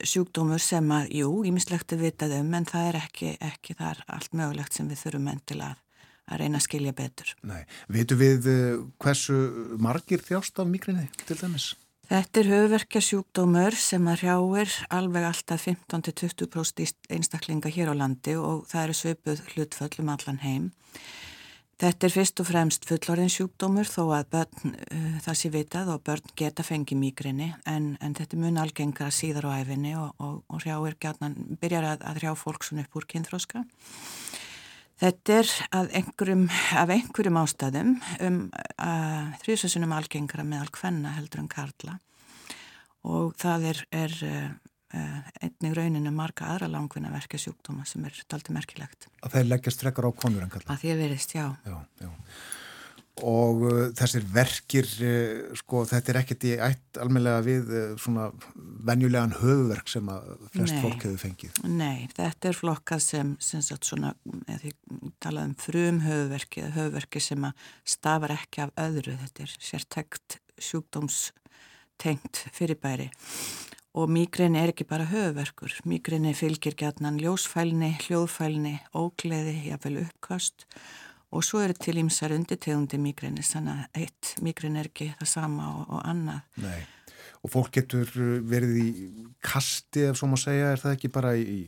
sjúkdómur sem að, jú, ímislegt er vitað um, en það er ekki, ekki þar allt mögulegt sem við þurfum enn til að, að reyna að skilja betur. Nei, vitu við eh, hversu margir þjást af migrini til dæmis? Þetta er höfverkjasjúkdómur sem að hrjáir alveg alltaf 15-20% einstaklinga hér á landi og það eru sveipuð hlutföll um allan heim. Þetta er fyrst og fremst fullorðinsjúkdómur þó að börn, uh, það sé vitað og börn geta fengið migrini en, en þetta mun algengara síðar á æfinni og, og, og hrjáir gætnan, byrjar að, að hrjá fólk svona upp úr kynþróska. Þetta er einhverjum, af einhverjum ástæðum um þrjusasunum algengara meðal hvenna heldur en karla og það er, er uh, einnig rauninu marga aðra langvinna verkja sjúkdóma sem er dalti merkilegt. Að þeir leggjast frekar á konur en karla? Að því að verist, já. Já, já og uh, þessir verkir uh, sko þetta er ekkert í ætt almenlega við uh, svona venjulegan höfverk sem að flest Nei. fólk hefur fengið Nei, þetta er flokkað sem, sem sagt svona, eða því talað um frum höfverki eða höfverki sem að stafar ekki af öðru, þetta er sértækt sjúkdómstengt fyrirbæri og migrini er ekki bara höfuverkur. Migrini fylgir gætnan ljósfælni, hljóðfælni, ógleði, jáfnvel uppkast og svo eru til ímsar undirtegundi migrini, þannig að eitt migrini er ekki það sama og, og annað. Nei, og fólk getur verið í kasti ef svo má segja, er það ekki bara í,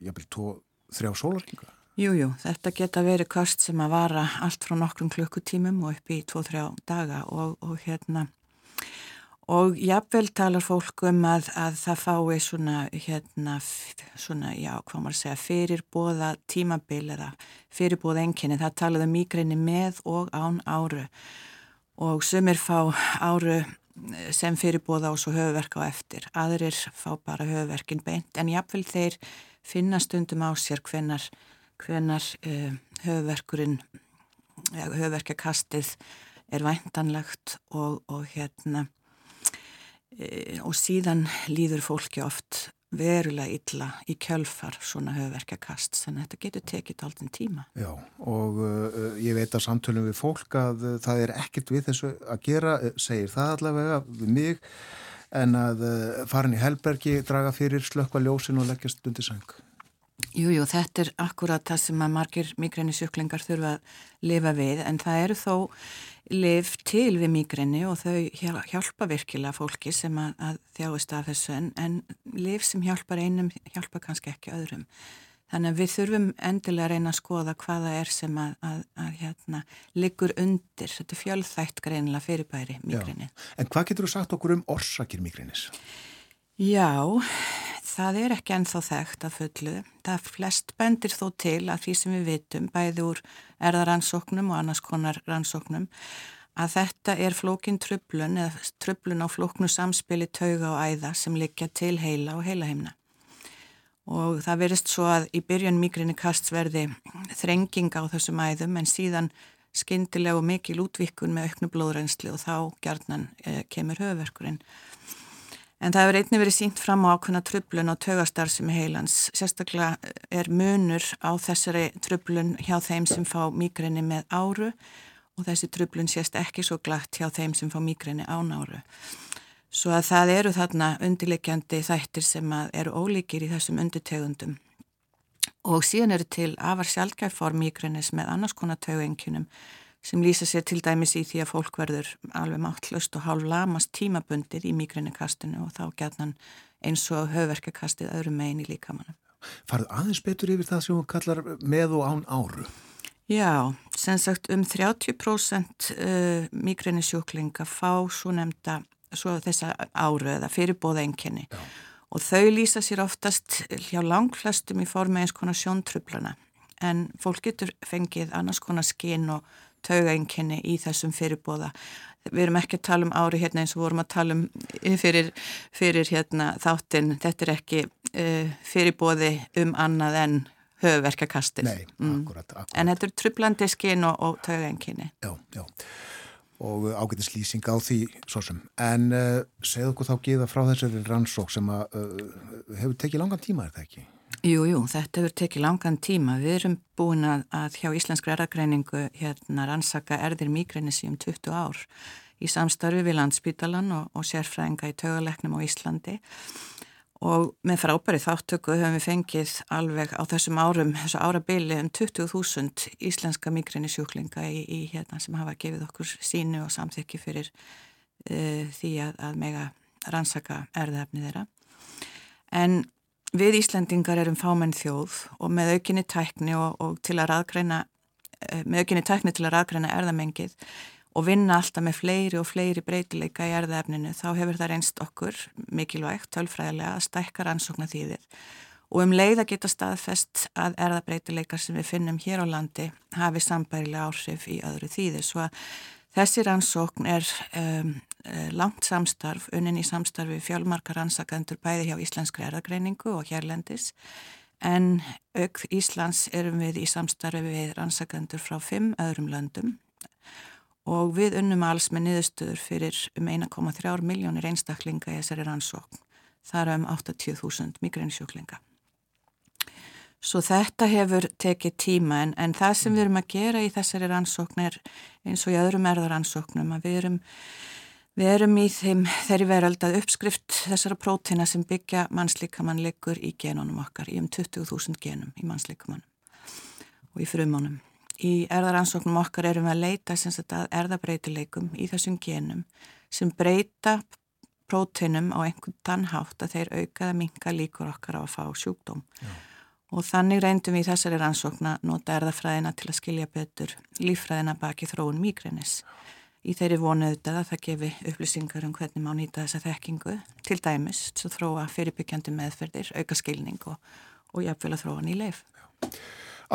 jáfnvel, tó, þrjá sólaringa? Jújú, þetta geta verið kast sem að vara allt frá nokkrum klukkutímum og upp í tvo-þrjá daga og, og hérna og jáfnvel talar fólk um að, að það fái svona hérna svona, já, hvað maður segja fyrirbóða tímabil eða fyrirbóða enginni, það talaðu um mýgrinni með og án áru. Og sumir fá áru sem fyrirbóða og svo höfuverk á eftir. Aðrir fá bara höfuverkin beint. En jáfnvel þeir finna stundum á sér hvenar hvenar uh, höfverkurinn höfverkjakastið er væntanlegt og, og hérna uh, og síðan líður fólki oft verulega illa í kjölfar svona höfverkjakast þannig að þetta getur tekið aldrei tíma. Já og uh, ég veit að samtölum við fólk að það er ekkert við þessu að gera, segir það allavega við mig en að farin í Helbergi draga fyrir slökkva ljósin og leggjast undir sang Jújú, jú, þetta er akkurat það sem að margir migræni sjúklingar þurfa að lifa við en það eru þó liv til við migræni og þau hjálpa virkilega fólki sem að, að þjáist af þessu en, en liv sem hjálpar einum hjálpa kannski ekki öðrum. Þannig að við þurfum endilega að reyna að skoða hvaða er sem að, að, að hérna, liggur undir, þetta er fjölþætt greinilega fyrirbæri migræni. En hvað getur þú sagt okkur um orsakir migrænis? Já, það er ekki ennþá þekkt að fullu. Það flest bendir þó til að því sem við vitum, bæði úr erðaransóknum og annars konar rannsóknum, að þetta er flókin trublun eða trublun á flóknu samspili tauga og æða sem likja til heila og heilaheimna. Og það verist svo að í byrjun migrini kast verði þrenging á þessum æðum en síðan skyndilega og mikil útvikun með auknu blóðrensli og þá gerðnan eh, kemur höfverkurinn. En það hefur einnig verið sínt fram á ákveðna trublun og tögastarfsemi heilans. Sérstaklega er munur á þessari trublun hjá þeim sem fá migræni með áru og þessi trublun sést ekki svo glatt hjá þeim sem fá migræni án áru. Svo að það eru þarna undirleikjandi þættir sem eru ólíkir í þessum undirtegundum. Og síðan eru til afar sjálfgæform migrænis með annars konar tögengjunum sem lýsa sér til dæmis í því að fólk verður alveg máttlust og hálf lamast tímabundið í migrænikastinu og þá gætnan eins og höfverkakastið öðrum megin í líkamannu. Farðu aðeins betur yfir það sem hún kallar með og án áru? Já, sem sagt um 30% uh, migrænisjúklinga fá svo nefnda svo þessa áru eða fyrirbóða enginni og þau lýsa sér oftast hjá langflestum í formi eins konar sjóntröflana en fólk getur fengið annars konar skinn og taugaenginni í þessum fyrirbóða. Við erum ekki að tala um ári hérna eins og vorum að tala um fyrir, fyrir hérna þáttinn. Þetta er ekki uh, fyrirbóði um annað en höfverkakastin. Nei, mm. akkurat, akkurat. En þetta er trublandi skinn og, og taugaenginni. Já, já. Og ágætis lýsing á því svo sem. En uh, segðu okkur þá geða frá þessari rannsók sem að, uh, hefur tekið langan tíma, er það ekki? Jú, jú, þetta hefur tekið langan tíma. Við erum búin að hjá Íslenskri erðagreiningu hérna rannsaka erðir migrænis í um 20 ár í samstarfi við landsbítalan og, og sérfræðinga í taugaleknum á Íslandi og með frábæri þáttöku höfum við fengið alveg á þessum árum, þessu árabili um 20.000 íslenska migrænisjúklinga í, í hérna sem hafa gefið okkur sínu og samþykki fyrir uh, því að, að mega rannsaka erðafni þeirra. En Við Íslandingar erum fámenn þjóð og með aukinni tækni og, og til að raðgreina, eh, með aukinni tækni til að raðgreina erðamengið og vinna alltaf með fleiri og fleiri breytileika í erðaefninu þá hefur það reynst okkur mikilvægt, tölfræðilega, að stækka rannsókna þýðir og um leið að geta staðfest að erðabreytileikar sem við finnum hér á landi hafi sambærilega áhrif í öðru þýðir svo að Þessi rannsókn er um, eh, langt samstarf, unnin í samstarfi fjálmarkar rannsakandur bæði hjá Íslenskri erðagreiningu og hérlendis en auk Íslands erum við í samstarfi við rannsakandur frá fimm öðrum löndum og við unnum alls með niðurstöður fyrir um 1,3 miljónir einstaklinga í þessari rannsókn. Það er um 80.000 migrænsjóklinga. Svo þetta hefur tekið tíma en, en það sem við erum að gera í þessari rannsókn er eins og í öðrum erðaransóknum að við erum, Við erum í þeim þeirri veröld að uppskrift þessara prótina sem byggja mannslíkamann liggur í genunum okkar, í um 20.000 genum í mannslíkamann og í frumunum. Í erðaransóknum okkar erum við að leita að erðabreitileikum í þessum genum sem breyta prótinum á einhvern tannhátt að þeir aukaða minka líkur okkar á að fá sjúkdóm. Já. Og þannig reyndum við í þessari rannsókna nota erðafræðina til að skilja betur lífræðina baki þróun migrænis. Já í þeirri vonuðuð að það gefi upplýsingar um hvernig má nýta þessa þekkingu til dæmis, svo þróa fyrirbyggjandi meðferðir, auka skilning og, og jafnvel að þróa nýja leif.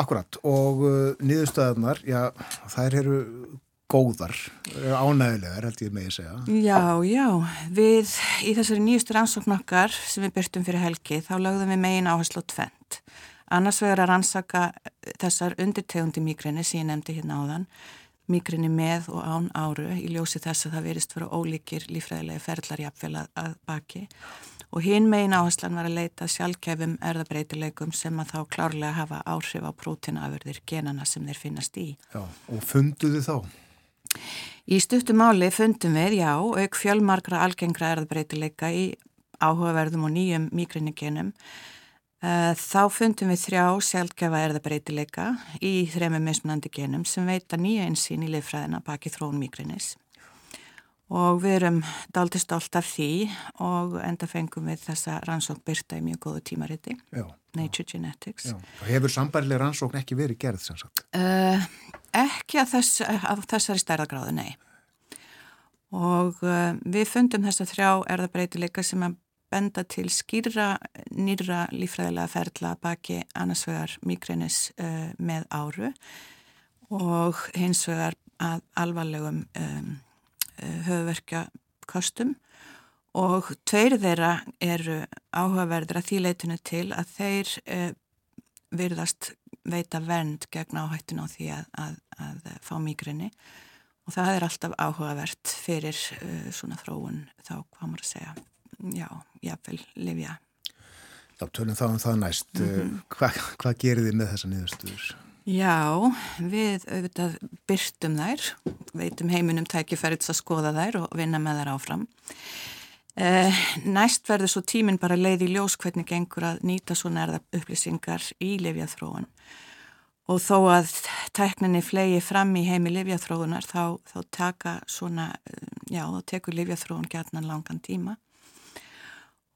Akkurat og uh, niðurstöðunar, já, þær eru góðar, ánægilegar held ég með að segja. Já, já, við í þessari nýjustur ansókn okkar sem við byrtum fyrir helgi, þá lögðum við megin áherslu á tvent. Annars vegar að rannsaka þessar undirtegundi migrini sem ég nefndi hérna áðan migrini með og án áru í ljósi þess að það verist fyrir ólíkir lífræðilegi ferðlarjapfél að baki og hinn megin áherslan var að leita sjálfkefum erðabreitileikum sem að þá klárlega hafa áhrif á prótinaafurðir genana sem þeir finnast í. Já, og funduðu þá? Í stuttumáli fundum við, já, auk fjölmarkra algengra erðabreitileika í áhugaverðum og nýjum migrini genum Eh, þá fundum við þrjá sjálfgefa erðabreitileika í þremi mismunandi genum sem veita nýja einsýn í lifræðina baki þróun migrinis og við erum daldi stolt af því og enda fengum við þessa rannsókn byrta í mjög góðu tímariti, já, Nature já. Genetics. Já. Hefur sambarileg rannsókn ekki verið gerð sem sagt? Uh, ekki að, þess, að þessari stærðagráðu, nei. Og uh, við fundum þessa þrjá erðabreitileika sem að benda til skýra nýra lífræðilega ferla baki annars vegar migrænis uh, með áru og hins vegar að alvarlegum um, uh, höfverkja kostum og tveir þeirra eru áhugaverður að því leitinu til að þeir uh, virðast veita vernd gegn áhættinu á því að, að, að fá migræni og það er alltaf áhugavert fyrir uh, svona þróun þá hvað maður að segja já, jáfnvel lifja. Já, tölum þá um það næst. Mm -hmm. Hva, hvað gerir þið með þessa niðurstuður? Já, við auðvitað byrtum þær, veitum heiminum tækifærið að skoða þær og vinna með þær áfram. Eh, næst verður svo tíminn bara leið í ljós hvernig gengur að nýta svo nærða upplýsingar í lifjathróun og þó að tækninni flegi fram í heimi lifjathróunar þá, þá taka svona, eh, já, þá tekur lifjathróun gætnan langan tíma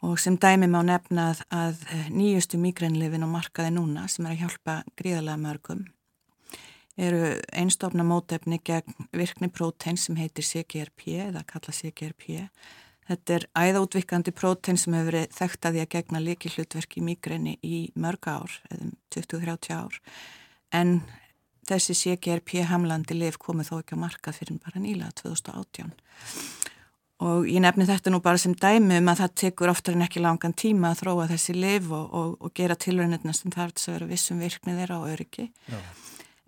Og sem dæmi má nefna að, að nýjustu migrænlifin og markaði núna sem er að hjálpa gríðarlega mörgum eru einstofna mótefni gegn virkni prótein sem heitir CGRP eða kalla CGRP. Þetta er æðaútvikandi prótein sem hefur verið þekkt að því að gegna líki hlutverki migræni í mörg ár, eða 20-30 ár. En þessi CGRP hamlandi lif komið þó ekki á markað fyrir bara nýla 2018 og ég nefni þetta nú bara sem dæmi um að það tekur oftar en ekki langan tíma að þróa þessi liv og, og, og gera tilröðinna sem þarf þess að vera vissum virknið þeirra og öryggi. Já.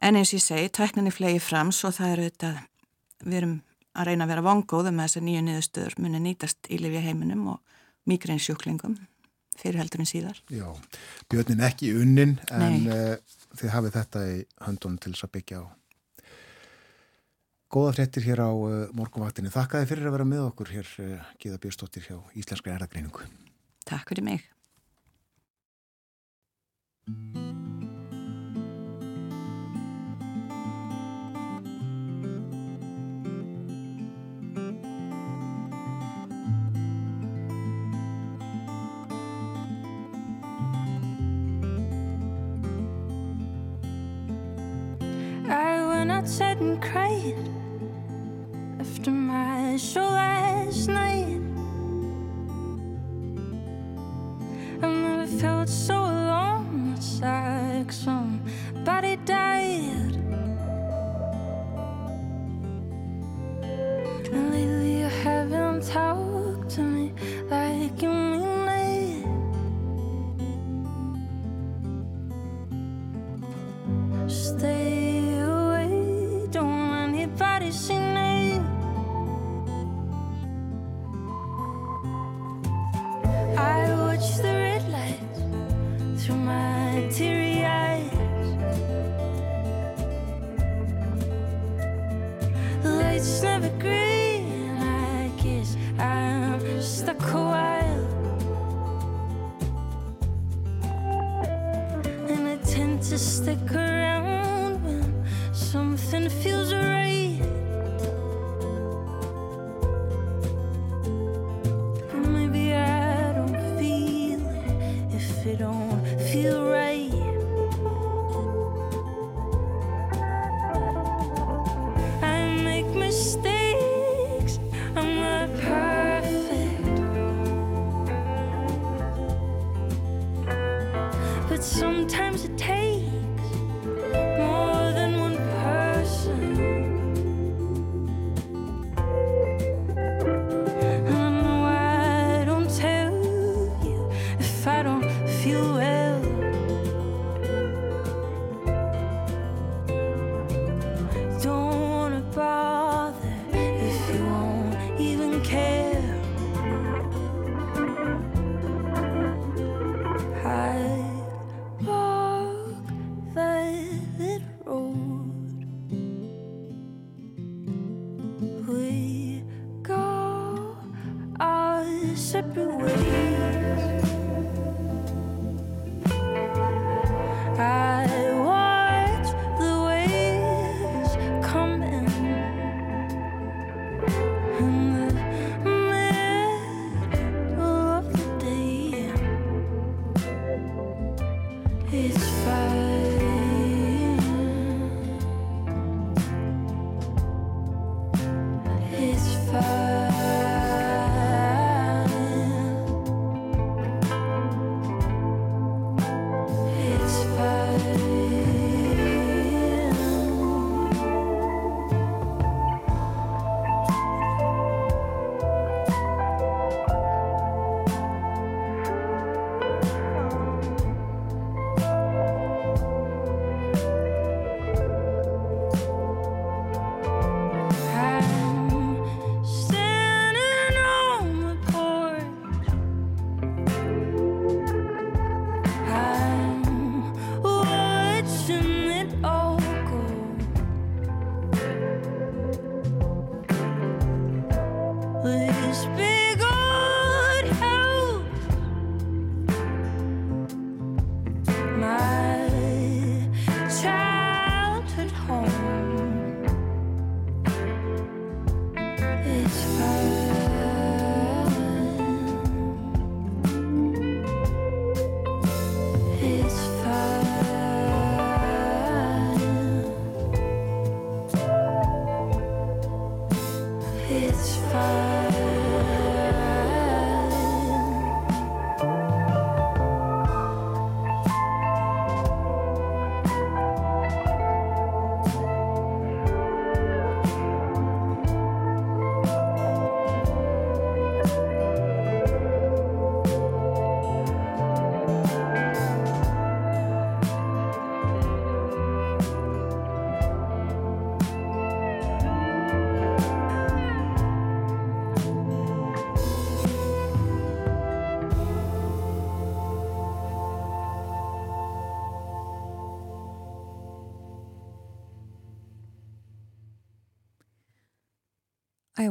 en eins og ég segi, tækninni flegi fram svo það eru þetta við erum að reyna að vera vongóð með þessar nýju niðurstöður muni nýtast í lifja heiminum og migrænsjúklingum fyrir heldur en síðar. Já, björnin ekki unnin en uh, þið hafið þetta í höndunum til þess að byggja á Góða fréttir hér á uh, morgunvaktinu. Þakkaði fyrir að vera með okkur hér, uh, Gíða Björnstóttir hjá Íslenskri erðagreiningu. Takk fyrir mig. I went outside and cried after my show last night. I've never felt so alone. It's like somebody died. just a curve.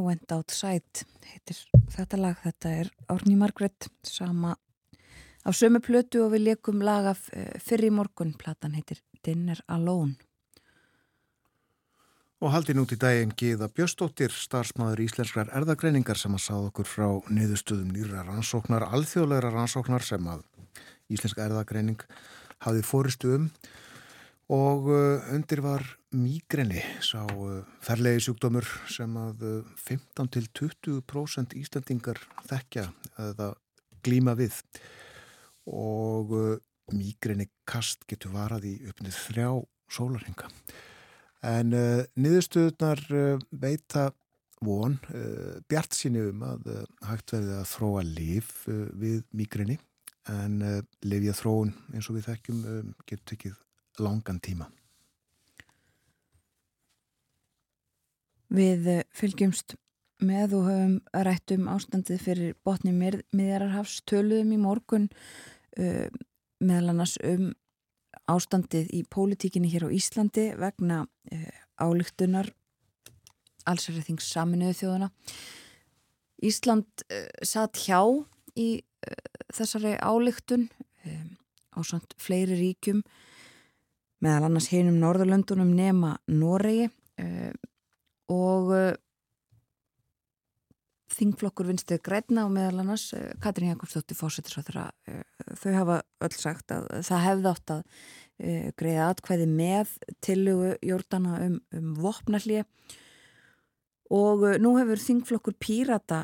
Went Outside heitir þetta lag, þetta er Árni Margret sama á sömu plötu og við leikum laga fyrir morgun, platan heitir Dinner Alone. Og haldi nút í daginn Gíða Bjöstóttir, starfsmáður íslenskrar erðagreiningar sem að sáð okkur frá niðurstöðum nýra rannsóknar, alþjóðleira rannsóknar sem að íslenska erðagreining hafði fóristu um og uh, undir var mígreni, sá uh, ferlegi sjúkdómur sem að uh, 15-20% Íslandingar þekkja eða glíma við og mígreni kast getur varað í uppnið þrjá sólarhinga. En uh, niðurstöðunar uh, veita von uh, bjart síni um að hægt verði að þróa lif við migrini en lifja þróun eins og við þekkjum um, getur tekið langan tíma. Við fylgjumst með og höfum rætt um ástandið fyrir botni miðjararhafs töluðum í morgun uh, meðal annars um ástandið í pólitíkinni hér á Íslandi vegna uh, álíktunar allsverðing's saminuðu þjóðuna. Ísland uh, satt hjá í þessari álíktun á samt fleiri ríkjum meðal annars hinum Norðurlöndunum nema Noregi uh, og uh, þingflokkur vinstuð græna og meðal annars uh, Katrín Jakobsdóttir fósættisráður þau hafa öll sagt að það hefði átt að greiða atkvæði með tillugu jórnana um, um vopnallið og nú hefur þingflokkur Pírata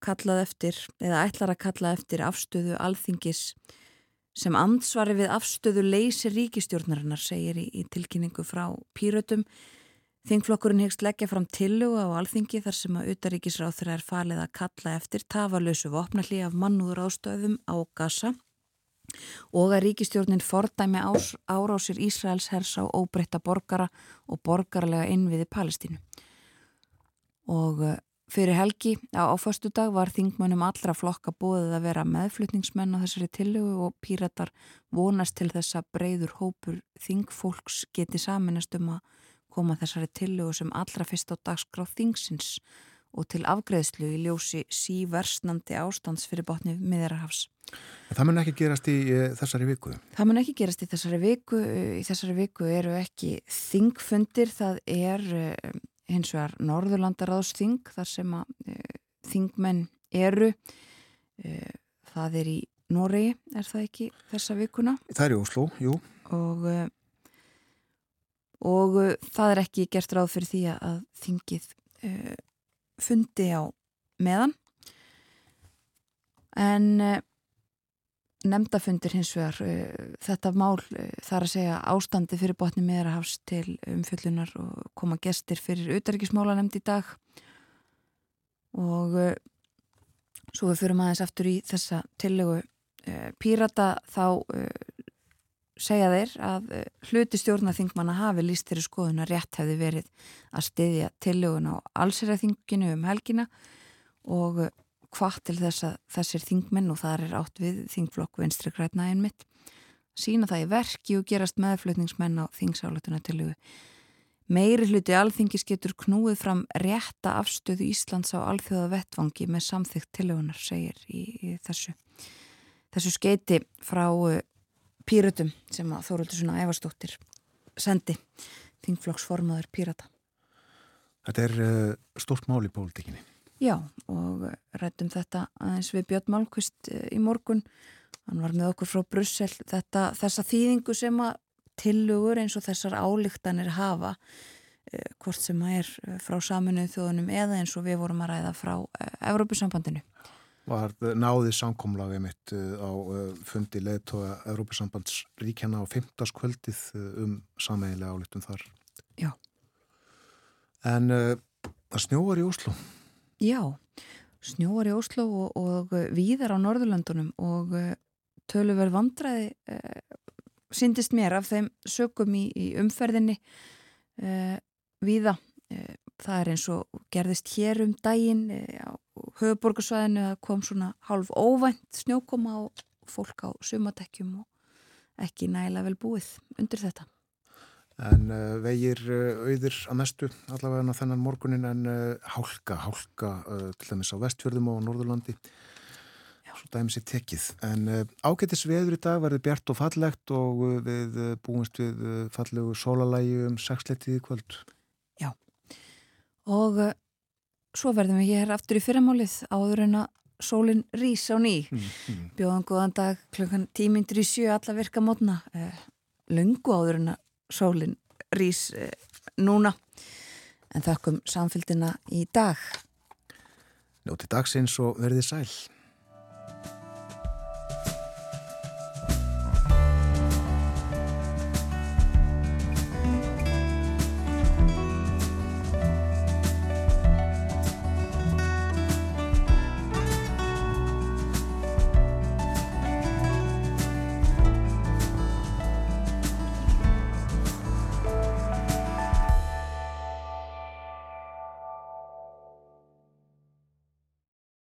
kallað eftir eða ætlar að kalla eftir afstöðu alþingis sem ansvari við afstöðu leysi ríkistjórnarinnar segir í, í tilkynningu frá Píratum Þingflokkurinn hegst leggja fram tilluga á alþingi þar sem að utaríkisráð þeirra er falið að kalla eftir tafalösu vopnalli af mannúður ástöðum á Gaza og að ríkistjórnin fordæmi ás, árásir Ísraels hers á óbreytta borgara og borgarlega innviði Palestínu. Og fyrir helgi á áfastu dag var þingmönum allra flokka bóðið að vera meðflutningsmenn á þessari tillugu og píratar vonast til þess að breyður hópur þingfólks geti saminast um að koma þessari tillugu sem allra fyrst á dagskráð þingsins og til afgreðslu í ljósi síversnandi ástands fyrir botni miðarhafs. Það mun ekki gerast í e, þessari viku? Það mun ekki gerast í þessari viku. Í þessari viku eru ekki þingfundir, það er e, hins vegar Norðurlandaráðsþing þar sem að e, þingmenn eru. Það er í Noregi, er það ekki þessa vikuna? Það er í Oslo, jú. Og og uh, það er ekki gert ráð fyrir því að þingið fundi á meðan en nefndafundir hins vegar uh, þetta mál uh, þar að segja ástandi fyrir botni meðrahafs til umfjöllunar og koma gestir fyrir auðarrikismála nefnd í dag. Og uh, svo við fyrir maður aftur í þessa tillögu pírata þá segja þeir að hluti stjórnaþingmanna hafi líst þeirri skoðun að rétt hefði verið að styðja tillögun á allseraþinginu um helgina og hvað til þess að þessir þingmenn og þar er átt við þingflokk vinstri græna einmitt sína það í verki og gerast meðflutningsmenn á þingsáletuna tillögu. Meiri hluti alþingis getur knúið fram rétta afstöðu Íslands á alþjóða vettvangi með samþygt tillögunar segir í, í þessu, þessu skeiti frá eh, pýrutum sem að Þóruldur svona Ævarstóttir sendi þingflokksformaður pýrata. Þetta er uh, stórt mál í pólitíkinni. Já og rættum þetta aðeins við Björn Malmqvist uh, í morgun. Hann var með okkur frá Brussel þetta, þessa þýðingu sem að tilugur eins og þessar álíktanir hafa uh, hvort sem að er frá saminuð þjóðunum eða eins og við vorum að ræða frá Evrópusambandinu var náðið samkomlagið mitt á fundi leðtóa Európa-sambandsríkjana á 15. kvöldið um sameiginlega álítum þar. Já. En það snjóvar í Óslo. Já, snjóvar í Óslo og, og víðar á Norðurlandunum og töluverð vandræði syndist mér af þeim sökum í, í umferðinni víða það er eins og gerðist hér um daginn eh, á höfuborgarsvæðinu að kom svona hálf óvænt snjókoma á fólk á sumadekkjum og ekki nægilega vel búið undir þetta. En uh, vegir uh, auðir að mestu allavega en á þennan morgunin en uh, hálka, hálka til dæmis á vestfjörðum og Norðurlandi Já. svo dæmis er tekið. En ágættis veður í dag verður bjart og fallegt og við búumst við fallegu sólalægi um sexleitið í kvöld og uh, svo verðum við hér aftur í fyrramálið áður en að sólinn rís á ný mm, mm. bjóðan góðan dag klukkan tímyndur í sjö alla virka mótna eh, lungu áður en að sólinn rís eh, núna. En þakkum samfélgina í dag. Nóti dagsins og verðið sæl